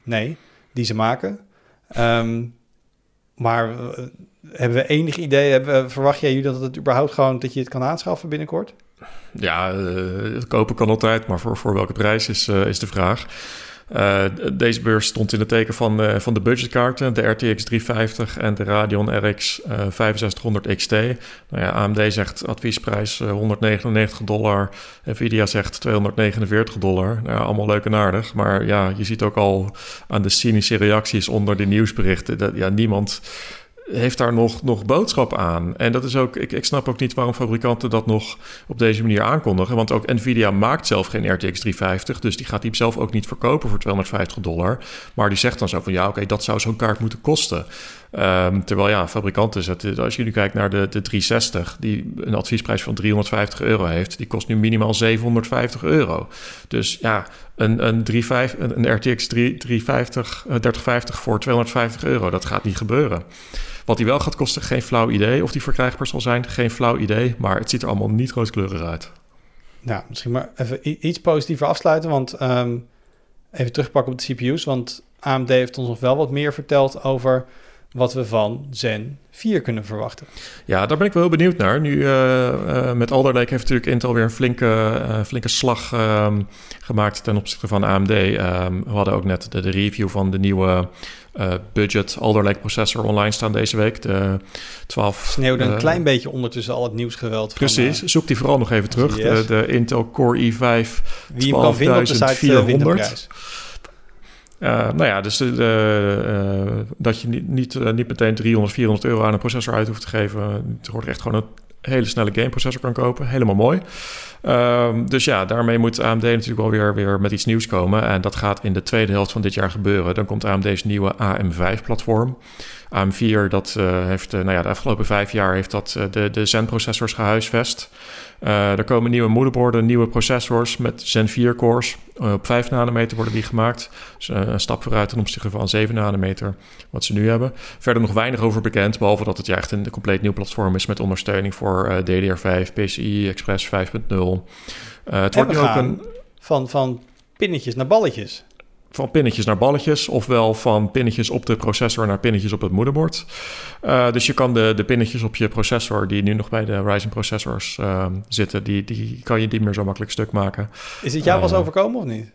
Nee, die ze maken. Um, maar uh, hebben we enig idee, hebben, verwacht jij dat het überhaupt gewoon, dat je het kan aanschaffen binnenkort? Ja, uh, kopen kan altijd, maar voor, voor welke prijs is, uh, is de vraag. Uh, deze beurs stond in het teken van, van de budgetkaarten, de RTX 350 en de Radeon RX uh, 6500 XT. Nou ja, AMD zegt adviesprijs 199 dollar, Nvidia zegt 249 dollar. Nou ja, allemaal leuk en aardig, maar ja, je ziet ook al aan de cynische reacties onder de nieuwsberichten dat ja, niemand heeft daar nog, nog boodschap aan. En dat is ook, ik, ik snap ook niet waarom fabrikanten dat nog op deze manier aankondigen. Want ook Nvidia maakt zelf geen RTX 350, dus die gaat die zelf ook niet verkopen voor 250 dollar. Maar die zegt dan zo van ja, oké, dat zou zo'n kaart moeten kosten. Um, terwijl ja, fabrikanten zetten, als je nu kijkt naar de, de 360, die een adviesprijs van 350 euro heeft, die kost nu minimaal 750 euro. Dus ja, een, een, 35, een RTX 3, 350, uh, 3050 voor 250 euro, dat gaat niet gebeuren. Wat die wel gaat kosten, geen flauw idee. Of die verkrijgbaar zal zijn, geen flauw idee. Maar het ziet er allemaal niet rooskleurig uit. Nou, misschien maar even iets positiever afsluiten. Want um, even terugpakken op de CPU's. Want AMD heeft ons nog wel wat meer verteld over wat we van Zen 4 kunnen verwachten. Ja, daar ben ik wel heel benieuwd naar. Nu uh, uh, met Alder Lake heeft natuurlijk Intel weer een flinke, uh, flinke slag um, gemaakt ten opzichte van AMD. Um, we hadden ook net de, de review van de nieuwe uh, budget Alder Lake processor online staan deze week. De 12. Sneeuwde een uh, klein beetje ondertussen al het nieuwsgeweld. Precies, van, uh, zoek die vooral nog even terug. De, de, Intel Core i5 Wie hem kan vinden op de site Uh, nou ja, dus uh, dat je niet, niet, niet meteen 300, 400 euro aan een processor uit hoeft te geven. Het wordt echt gewoon een hele snelle gameprocessor kan kopen. Helemaal mooi. Um, dus ja, daarmee moet AMD natuurlijk wel weer, weer met iets nieuws komen. En dat gaat in de tweede helft van dit jaar gebeuren. Dan komt AMD's nieuwe AM5-platform. AM4, dat uh, heeft, uh, nou ja, de afgelopen vijf jaar heeft dat uh, de, de Zen-processors gehuisvest. Er komen nieuwe moederborden, nieuwe processors met Zen 4 cores. op 5 nanometer worden die gemaakt. Dus een stap vooruit ten opzichte van 7 nanometer, wat ze nu hebben. Verder nog weinig over bekend, behalve dat het ja echt een compleet nieuw platform is met ondersteuning voor DDR5, PCI Express 5.0. het wordt nu ook een... Van, van pinnetjes naar balletjes van pinnetjes naar balletjes, ofwel van pinnetjes op de processor naar pinnetjes op het moederbord. Uh, dus je kan de, de pinnetjes op je processor, die nu nog bij de Ryzen processors uh, zitten, die, die kan je niet meer zo makkelijk stuk maken. Is het jou uh, wel eens overkomen of niet?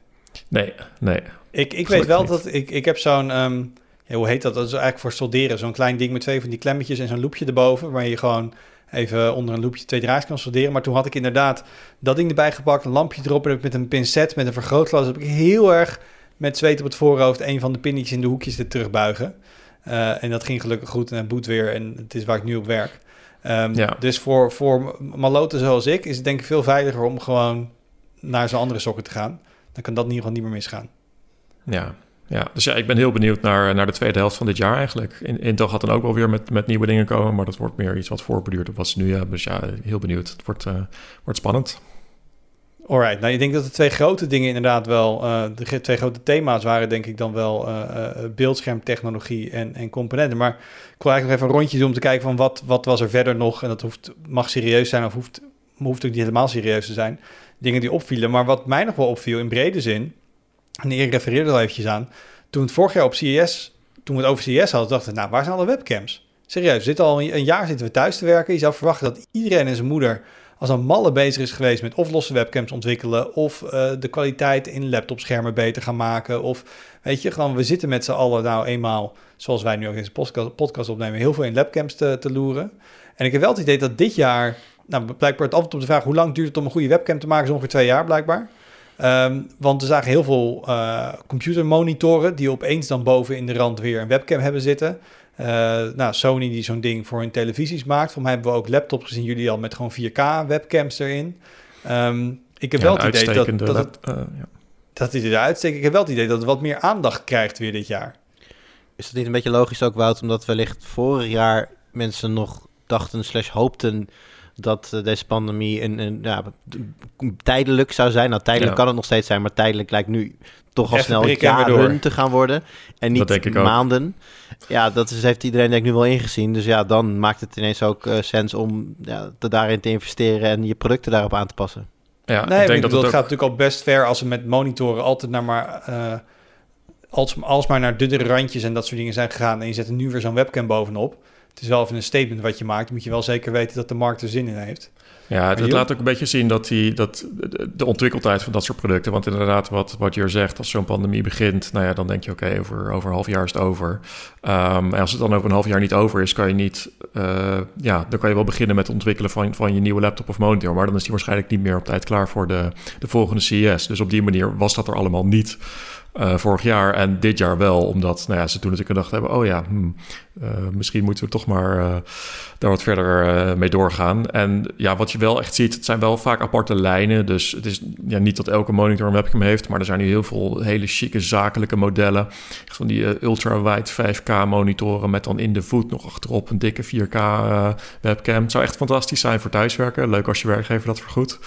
Nee, nee. Ik, ik weet wel niet. dat ik, ik heb zo'n, um, ja, hoe heet dat? Dat is eigenlijk voor solderen. Zo'n klein ding met twee van die klemmetjes en zo'n loepje erboven, waar je gewoon even onder een loepje twee draadjes kan solderen. Maar toen had ik inderdaad dat ding erbij gepakt, een lampje erop en met een pincet, met een vergrootglas, heb ik heel erg met zweet op het voorhoofd een van de pinnetjes in de hoekjes te terugbuigen. Uh, en dat ging gelukkig goed en het boet weer en het is waar ik nu op werk. Ehm, Ja. Dus voor, voor maloten zoals ik is het denk ik veel veiliger om gewoon naar zijn andere sokken te gaan. Dan kan dat in ieder geval niet meer misgaan. Ja, ja. dus ja, ik ben heel benieuwd naar, naar de tweede helft van dit jaar eigenlijk. In- Intel gaat dan ook wel weer met, met nieuwe dingen komen, maar dat wordt meer iets wat voorbeduurt op wat ze nu hebben. Dus ja, heel benieuwd. Het wordt, eh, wordt spannend. Alright, nou ik denk dat de twee grote dingen inderdaad wel, eh, de twee grote thema's waren denk ik dan wel eh, beeldschermtechnologie en, en componenten. Maar ik wil eigenlijk nog even een rondje doen om te kijken van wat, wat was er verder nog. En dat hoeft, mag serieus zijn of hoeft, hoeft ook niet helemaal serieus te zijn. Dingen die opvielen. Maar wat mij nog wel opviel in brede zin, en Erik refereerde er al eventjes aan. Toen het vorig jaar op CES, toen we het over CES hadden, dachten we, nou waar zijn alle webcams? Serieus, zitten al een jaar zitten we thuis te werken. Je zou verwachten dat iedereen en zijn moeder als een malle bezig is geweest met of losse webcams ontwikkelen, of eh, de kwaliteit in laptopschermen beter gaan maken, of weet je, gewoon we zitten met z'n allen nou eenmaal, zoals wij nu ook deze podcast, opnemen, heel veel in webcams te, te loeren. En ik heb wel het idee dat dit jaar, nou blijkbaar het antwoord op de vraag hoe lang duurt het om een goede webcam te maken, is ongeveer twee jaar blijkbaar. Ehm, want we zagen heel veel eh, computermonitoren die opeens dan boven in de rand weer een webcam hebben zitten. Eh, nou, Sony die zo'n ding voor hun televisies maakt. Voor mij hebben we ook laptops gezien, jullie al met gewoon 4K webcams erin. Ehm, ik heb Ja, wel het idee dat, dat, het, eh, ja. dat het eruit steekt. Ik heb wel het idee dat het wat meer aandacht krijgt weer dit jaar. Is dat niet een beetje logisch ook, Wout? Omdat wellicht vorig jaar mensen nog dachten slash hoopten dat eh, deze pandemie een, een, ja, tijdelijk zou zijn. Nou, tijdelijk Ja. kan het nog steeds zijn, maar tijdelijk lijkt nu toch al Even snel weer jaren door. te gaan worden. En niet ook. maanden. Ja, dat is, heeft iedereen denk ik nu wel ingezien. Dus ja, dan maakt het ineens ook eh, sens om ja, te daarin te investeren en je producten daarop aan te passen. Ja, nee, ik denk ik dat bedoel, het het ook... gaat natuurlijk al best ver als we met monitoren altijd naar maar... eh als, als maar naar dunnere randjes en dat soort dingen zijn gegaan... en je zet er nu weer zo'n webcam bovenop... Het is wel even een statement wat je maakt. Moet je wel zeker weten dat de markt er zin in heeft. Ja, je- laat ook een beetje zien dat, die, dat de- ontwikkeldheid van dat soort producten. Want inderdaad, wat, wat je er zegt, als zo'n pandemie begint, nou ja, dan denk je oké, over, over een half jaar is het over. Ehm, en als het dan over een half jaar niet over is, kan je niet, eh, ja, dan kan je wel beginnen met het ontwikkelen van, van je nieuwe laptop of monitor. Maar dan is die waarschijnlijk niet meer op tijd klaar voor de, de volgende CES. Dus op die manier was dat er allemaal niet. Eh, vorig jaar en dit jaar wel, omdat nou ja, ze toen natuurlijk gedacht hebben: oh ja, hmm, eh, misschien moeten we toch maar eh, daar wat verder mee doorgaan. En ja, wat je wel echt ziet, het zijn wel vaak aparte lijnen. Dus het is ja, niet dat elke monitor een webcam heeft, maar er zijn nu heel veel hele chique zakelijke modellen. Van die ultra-wide 5K monitoren met dan in de voet nog achterop een dikke 4K eh, webcam. Het zou echt fantastisch zijn voor thuiswerken. Leuk als je werkgever dat vergoedt.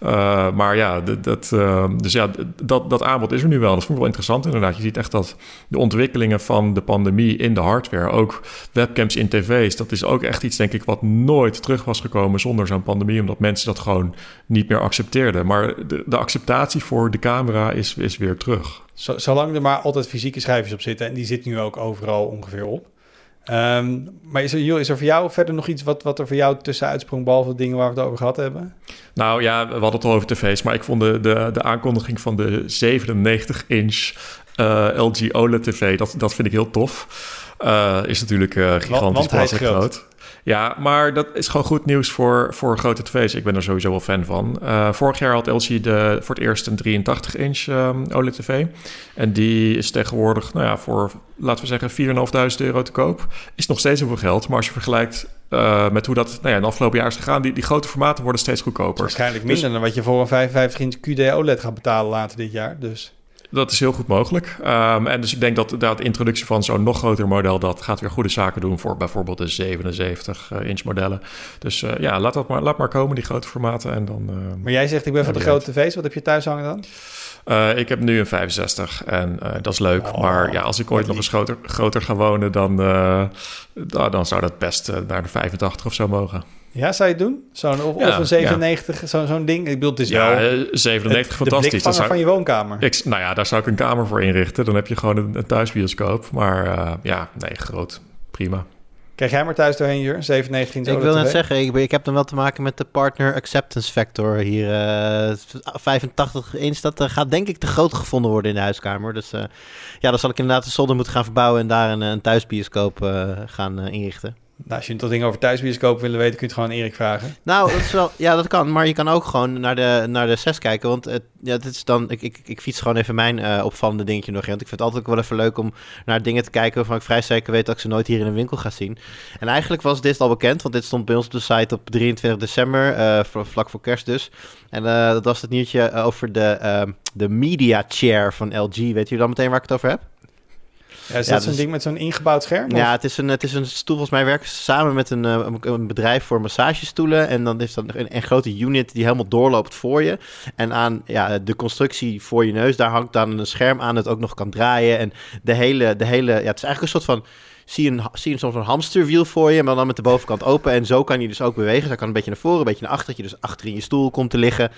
Eh, maar ja, dat, dus ja, dat, dat aanbod is er nu wel. Dat vond wel interessant inderdaad. Je ziet echt dat de ontwikkelingen van de pandemie in de hardware, ook webcams in tv's, dat is ook echt iets denk ik wat nooit terug was gekomen zonder zo'n pandemie, omdat mensen dat gewoon niet meer accepteerden. Maar de, de acceptatie voor de camera is, is weer terug. Zo- zolang er maar altijd fysieke schijfjes op zitten. En die zit nu ook overal ongeveer op. Ehm, maar is er, Jules, is er voor jou verder nog iets wat, wat er voor jou tussenuit sprong... behalve de dingen waar we het over gehad hebben? Nou ja, we hadden het al over tv's, maar ik vond de, de, de aankondiging van de 97-inch LG OLED-tv, dat, dat vind ik heel tof. Eh, is natuurlijk eh, gigantisch want groot. Ja, maar dat is gewoon goed nieuws voor, voor grote tv's. Ik ben er sowieso wel fan van. Eh, vorig jaar had LG de, voor het eerst een 83-inch OLED-tv. En die is tegenwoordig, nou ja, voor, laten we zeggen, 4.500 euro te koop. Is nog steeds zoveel geld, maar als je vergelijkt eh, met hoe dat nou ja, in de afgelopen jaar is gegaan... die, die grote formaten worden steeds goedkoper. Waarschijnlijk Dus- minder dan wat je voor een 55 inch QD OLED gaat betalen later dit jaar. Dus Dat is heel goed mogelijk. Ehm, en dus ik denk dat de, introductie van zo'n nog groter model... dat gaat weer goede zaken doen voor bijvoorbeeld de 77-inch modellen. Dus eh, ja, laat, dat maar, laat maar komen, die grote formaten. En dan, eh, Maar jij zegt, ik ben van de grote tv's. Wat heb je thuis hangen dan? eh, ik heb nu een 65 en eh, dat is leuk. Oh, maar ja, als ik ooit nog eens groter, groter ga wonen... Dan, eh, dan, dan zou dat best eh, naar de 85 of zo mogen. Ja, zou je het doen? Zo'n, of, Ja, of een 97, zo'n zo'n ding? Ik bedoel, het is Ja, wel eh, het- 97, de fantastisch. Dat blikvanger zou- van je woonkamer. Ik, nou ja, daar zou ik een kamer voor inrichten. Dan heb je gewoon een, een thuisbioscoop. Maar eh, ja, nee, groot. Prima. Krijg jij maar thuis doorheen, Jur? 97 inch Ik OLED wil net zeggen, ik, ben- ik heb dan wel te maken met de partner acceptance factor hier. eh 85 inch, dat eh, gaat denk ik te groot gevonden worden in de huiskamer. Dus eh, ja, dan zal ik inderdaad de zolder moeten gaan verbouwen en daar een, een thuisbioscoop eh, gaan eh, inrichten. Nou, als je dat ding over thuisbioscoop willen weten, kun je het gewoon aan Erik vragen. Nou, dat is wel, ja, dat kan. Maar je kan ook gewoon naar de, naar de 6 kijken. Want het, ja, dit is dan, ik, ik, ik fiets gewoon even mijn uh, opvallende dingetje nog in. Want ik vind het altijd wel even leuk om naar dingen te kijken waarvan ik vrij zeker weet dat ik ze nooit hier in een winkel ga zien. En eigenlijk was dit al bekend, want dit stond bij ons op de site op 23 december, uh, vlak voor kerst dus. En uh, dat was het nieuwtje over de, de Media Chair van LG. Weet je dan meteen waar ik het over heb? Ja, is dat zo'n dus, ding met zo'n ingebouwd scherm? Ja, het is, een, het is een stoel. Volgens mij werken ze samen met een, uh, een bedrijf voor massagestoelen. En dan is dat een, een grote unit die helemaal doorloopt voor je. En aan ja, de constructie voor je neus, daar hangt dan een scherm aan dat ook nog kan draaien. En de hele, de hele ja, het is eigenlijk een soort van zie je, een, zie je soms een hamsterwiel voor je, maar dan met de bovenkant open. En zo kan je dus ook bewegen. Zo kan een beetje naar voren, een beetje naar achter, dat je dus achter in je stoel komt te liggen.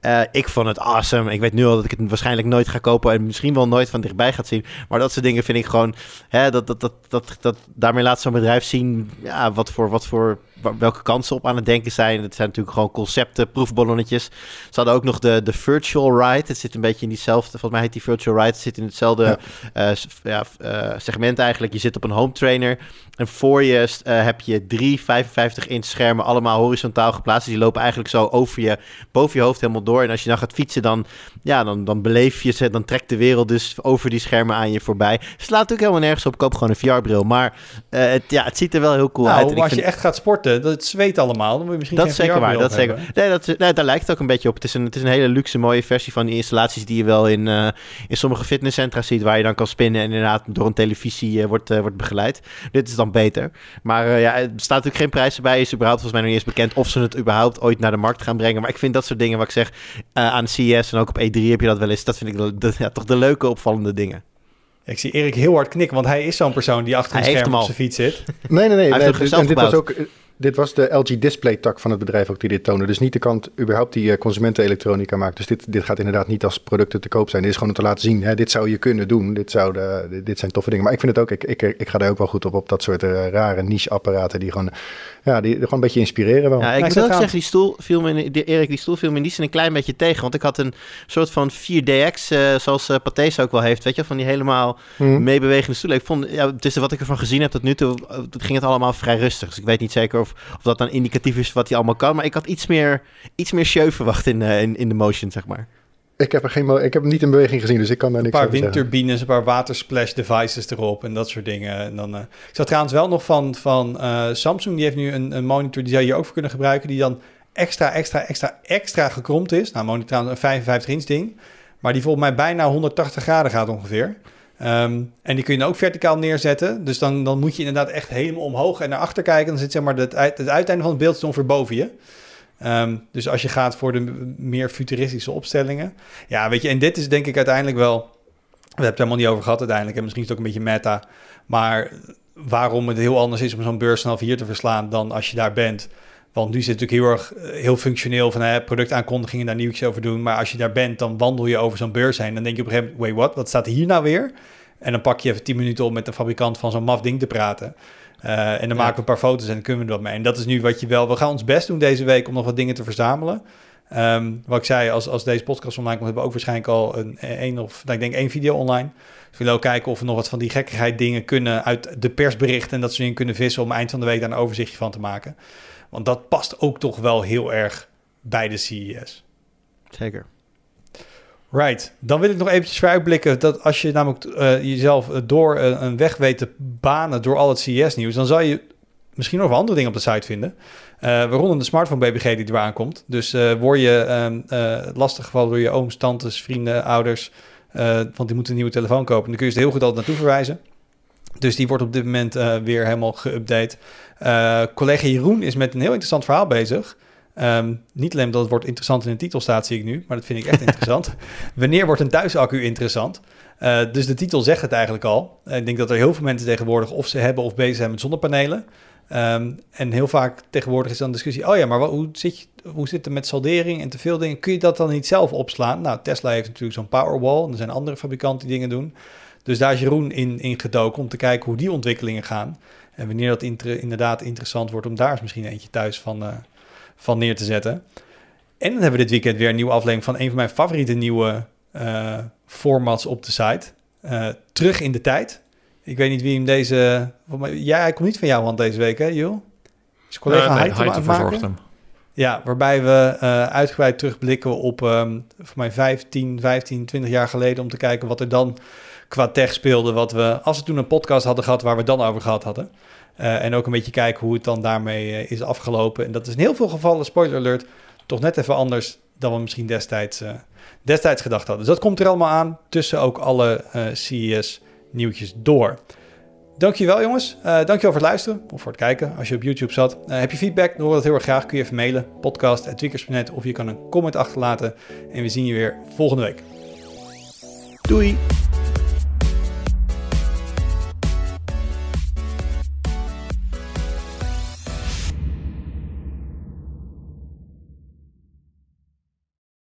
Uh, ik vond het awesome. Ik weet nu al dat ik het waarschijnlijk nooit ga kopen en misschien wel nooit van dichtbij gaat zien. Maar dat soort dingen vind ik gewoon, hè, dat, dat, dat, dat, dat, daarmee laat zo'n bedrijf zien ja, wat voor, wat voor welke kansen op aan het denken zijn. Het zijn natuurlijk gewoon concepten, proefballonnetjes. Ze hadden ook nog de, de virtual ride. Het zit een beetje in diezelfde, volgens mij heet die virtual ride, het zit in hetzelfde ja. Uh, ja, uh, segment eigenlijk. Je zit op een home trainer en voor je uh, heb je drie 55 inch schermen, allemaal horizontaal geplaatst. Die lopen eigenlijk zo over je, boven je hoofd helemaal door. En als je dan gaat fietsen, dan, ja, dan, dan beleef je ze, dan trekt de wereld dus over die schermen aan je voorbij. Slaat natuurlijk helemaal nergens op, koop gewoon een VR-bril. Maar het, ja, het ziet er wel heel cool nou, uit. Maar als je echt gaat sporten, dat het zweet allemaal. Dan moet je misschien dat is zeker waar. Dat zeker. Nee, dat, nee, daar lijkt het ook een beetje op. Het is een, het is een hele luxe, mooie versie van die installaties die je wel in, uh, in sommige fitnesscentra ziet, waar je dan kan spinnen en inderdaad door een televisie uh, wordt, uh, wordt begeleid. Dit is dan beter. Maar ja, er staat natuurlijk geen prijs bij. Is überhaupt volgens mij nog niet eens bekend of ze het überhaupt ooit naar de markt gaan brengen. Maar ik vind dat soort dingen, wat ik zeg, aan CES en ook op E3 heb je dat wel eens. Dat vind ik de, de, ja, toch de leuke, opvallende dingen. Ik zie Erik heel hard knikken, want hij is zo'n persoon die achter een scherm op zijn fiets zit. Nee, nee, nee. nee dit, en dit was ook dit was de LG Display tak van het bedrijf ook die dit tonen. Dus niet de kant überhaupt die uh, consumentenelektronica maakt. Dus dit, dit gaat inderdaad niet als producten te koop zijn. Dit is gewoon om te laten zien, hè, dit zou je kunnen doen. Dit, zou de, dit zijn toffe dingen. Maar ik vind het ook, ik, ik, ik ga daar ook wel goed op, op dat soort uh, rare niche-apparaten die gewoon, ja, die gewoon een beetje inspireren wel. Ja, ik moet ook zeggen, die stoel viel me, in, die, Erik, die stoel viel me in die zin een klein beetje tegen. Want ik had een soort van 4DX, uh, eh, zoals uh, Pathé ook wel heeft, weet je, van die helemaal hmm. meebewegende stoelen. Ik vond, ja, tussen wat ik ervan gezien heb tot nu toe, ging het allemaal vrij rustig. Dus ik weet niet zeker of, of dat dan in indicatief is wat hij allemaal kan. Maar ik had iets meer, iets meer show verwacht in, uh, in, in de motion, zeg maar. Ik heb, er geen, ik heb hem niet in beweging gezien, dus ik kan daar niks over zeggen. Een paar windturbines, een paar watersplash devices erop en dat soort dingen. En dan, uh, ik zat trouwens wel nog van, van uh, Samsung, die heeft nu een, een monitor, die zou je ook voor kunnen gebruiken, die dan extra, extra, extra, extra gekromd is. Nou, monitor trouwens een 55 inch ding, maar die volgens mij bijna 180 graden gaat ongeveer. Um, en die kun je ook verticaal neerzetten. Dus dan, dan moet je inderdaad echt helemaal omhoog en naar achter kijken. Dan zit zeg maar het, het uiteinde van het beeld ongeveer boven je. Um, dus als je gaat voor de meer futuristische opstellingen. Ja, weet je, en dit is denk ik uiteindelijk wel... We hebben het helemaal niet over gehad uiteindelijk. En misschien is het ook een beetje meta. Maar waarom het heel anders is om zo'n beurs vanaf hier te verslaan... dan als je daar bent... Want nu zit het natuurlijk heel erg heel functioneel van hè, productaankondigingen, daar nieuws over doen. Maar als je daar bent, dan wandel je over zo'n beurs heen. Dan denk je op een gegeven moment, wait, what? Wat staat hier nou weer? En dan pak je even 10 minuten om met de fabrikant van zo'n maf ding te praten. Uh, en dan maken we een paar foto's en dan kunnen we dat mee. En dat is nu wat je wel... We gaan ons best doen deze week om nog wat dingen te verzamelen. Um, wat ik zei, als, als deze podcast online komt, hebben we ook waarschijnlijk al een, een of... Nou, ik denk één video online. Dus we willen ook kijken of we nog wat van die gekkigheid dingen kunnen... uit de persberichten en dat soort dingen kunnen vissen... om eind van de week daar een overzichtje van te maken. Want dat past ook toch wel heel erg bij de CES. Zeker. Right. Dan wil ik nog eventjes vooruitblikken dat als je namelijk uh, jezelf door uh, een weg weet te banen door al het CES-nieuws, dan zal je misschien nog wel andere dingen op de site vinden. Uh, waaronder de smartphone BBG die er aankomt. Dus word je um, lastiggevallen door je ooms, tantes, vrienden, ouders, want die moeten een nieuwe telefoon kopen, dan kun je ze heel goed altijd naartoe verwijzen. Dus die wordt op dit moment weer helemaal geüpdate. collega Jeroen is met een heel interessant verhaal bezig. Um, niet alleen dat het wordt interessant in de titel staat, zie ik nu, maar dat vind ik echt interessant. Wanneer wordt een thuisaccu interessant? Uh, dus de titel zegt het eigenlijk al. ik denk dat er heel veel mensen tegenwoordig of ze hebben of bezig zijn met zonnepanelen. Um, en heel vaak tegenwoordig is dan discussie: oh ja, maar wat, hoe, zit je, hoe zit het met saldering en te veel dingen? Kun je dat dan niet zelf opslaan? Nou, Tesla heeft natuurlijk zo'n Powerwall en er zijn andere fabrikanten die dingen doen. Dus daar is Jeroen in, in gedoken om te kijken hoe die ontwikkelingen gaan. En wanneer dat inter, inderdaad interessant wordt om daar eens misschien eentje thuis van, uh, van neer te zetten. En dan hebben we dit weekend weer een nieuwe aflevering van een van mijn favoriete nieuwe uh, formats op de site. Uh, terug in de tijd. Ik weet niet wie hem deze... Ja, hij komt niet van jouw hand deze week, hè, Jules? Is collega nee, verzorgt hem. Ja, waarbij we eh, uitgebreid terugblikken op ehm voor mij 15, 15, 20 jaar geleden... om te kijken wat er dan qua tech speelde. Wat we, als we toen een podcast hadden gehad waar we dan over gehad hadden. Eh, en ook een beetje kijken hoe het dan daarmee eh, is afgelopen. En dat is in heel veel gevallen, spoiler alert, toch net even anders dan we misschien destijds, eh, destijds gedacht hadden. Dus dat komt er allemaal aan tussen ook alle eh CES nieuwtjes door. Dankjewel jongens. Eh dankjewel voor het luisteren of voor het kijken als je op YouTube zat. Heb je feedback, dan hoor dat heel erg graag. Kun je even mailen, podcast.tweakers.net of je kan een comment achterlaten. En we zien je weer volgende week. Doei!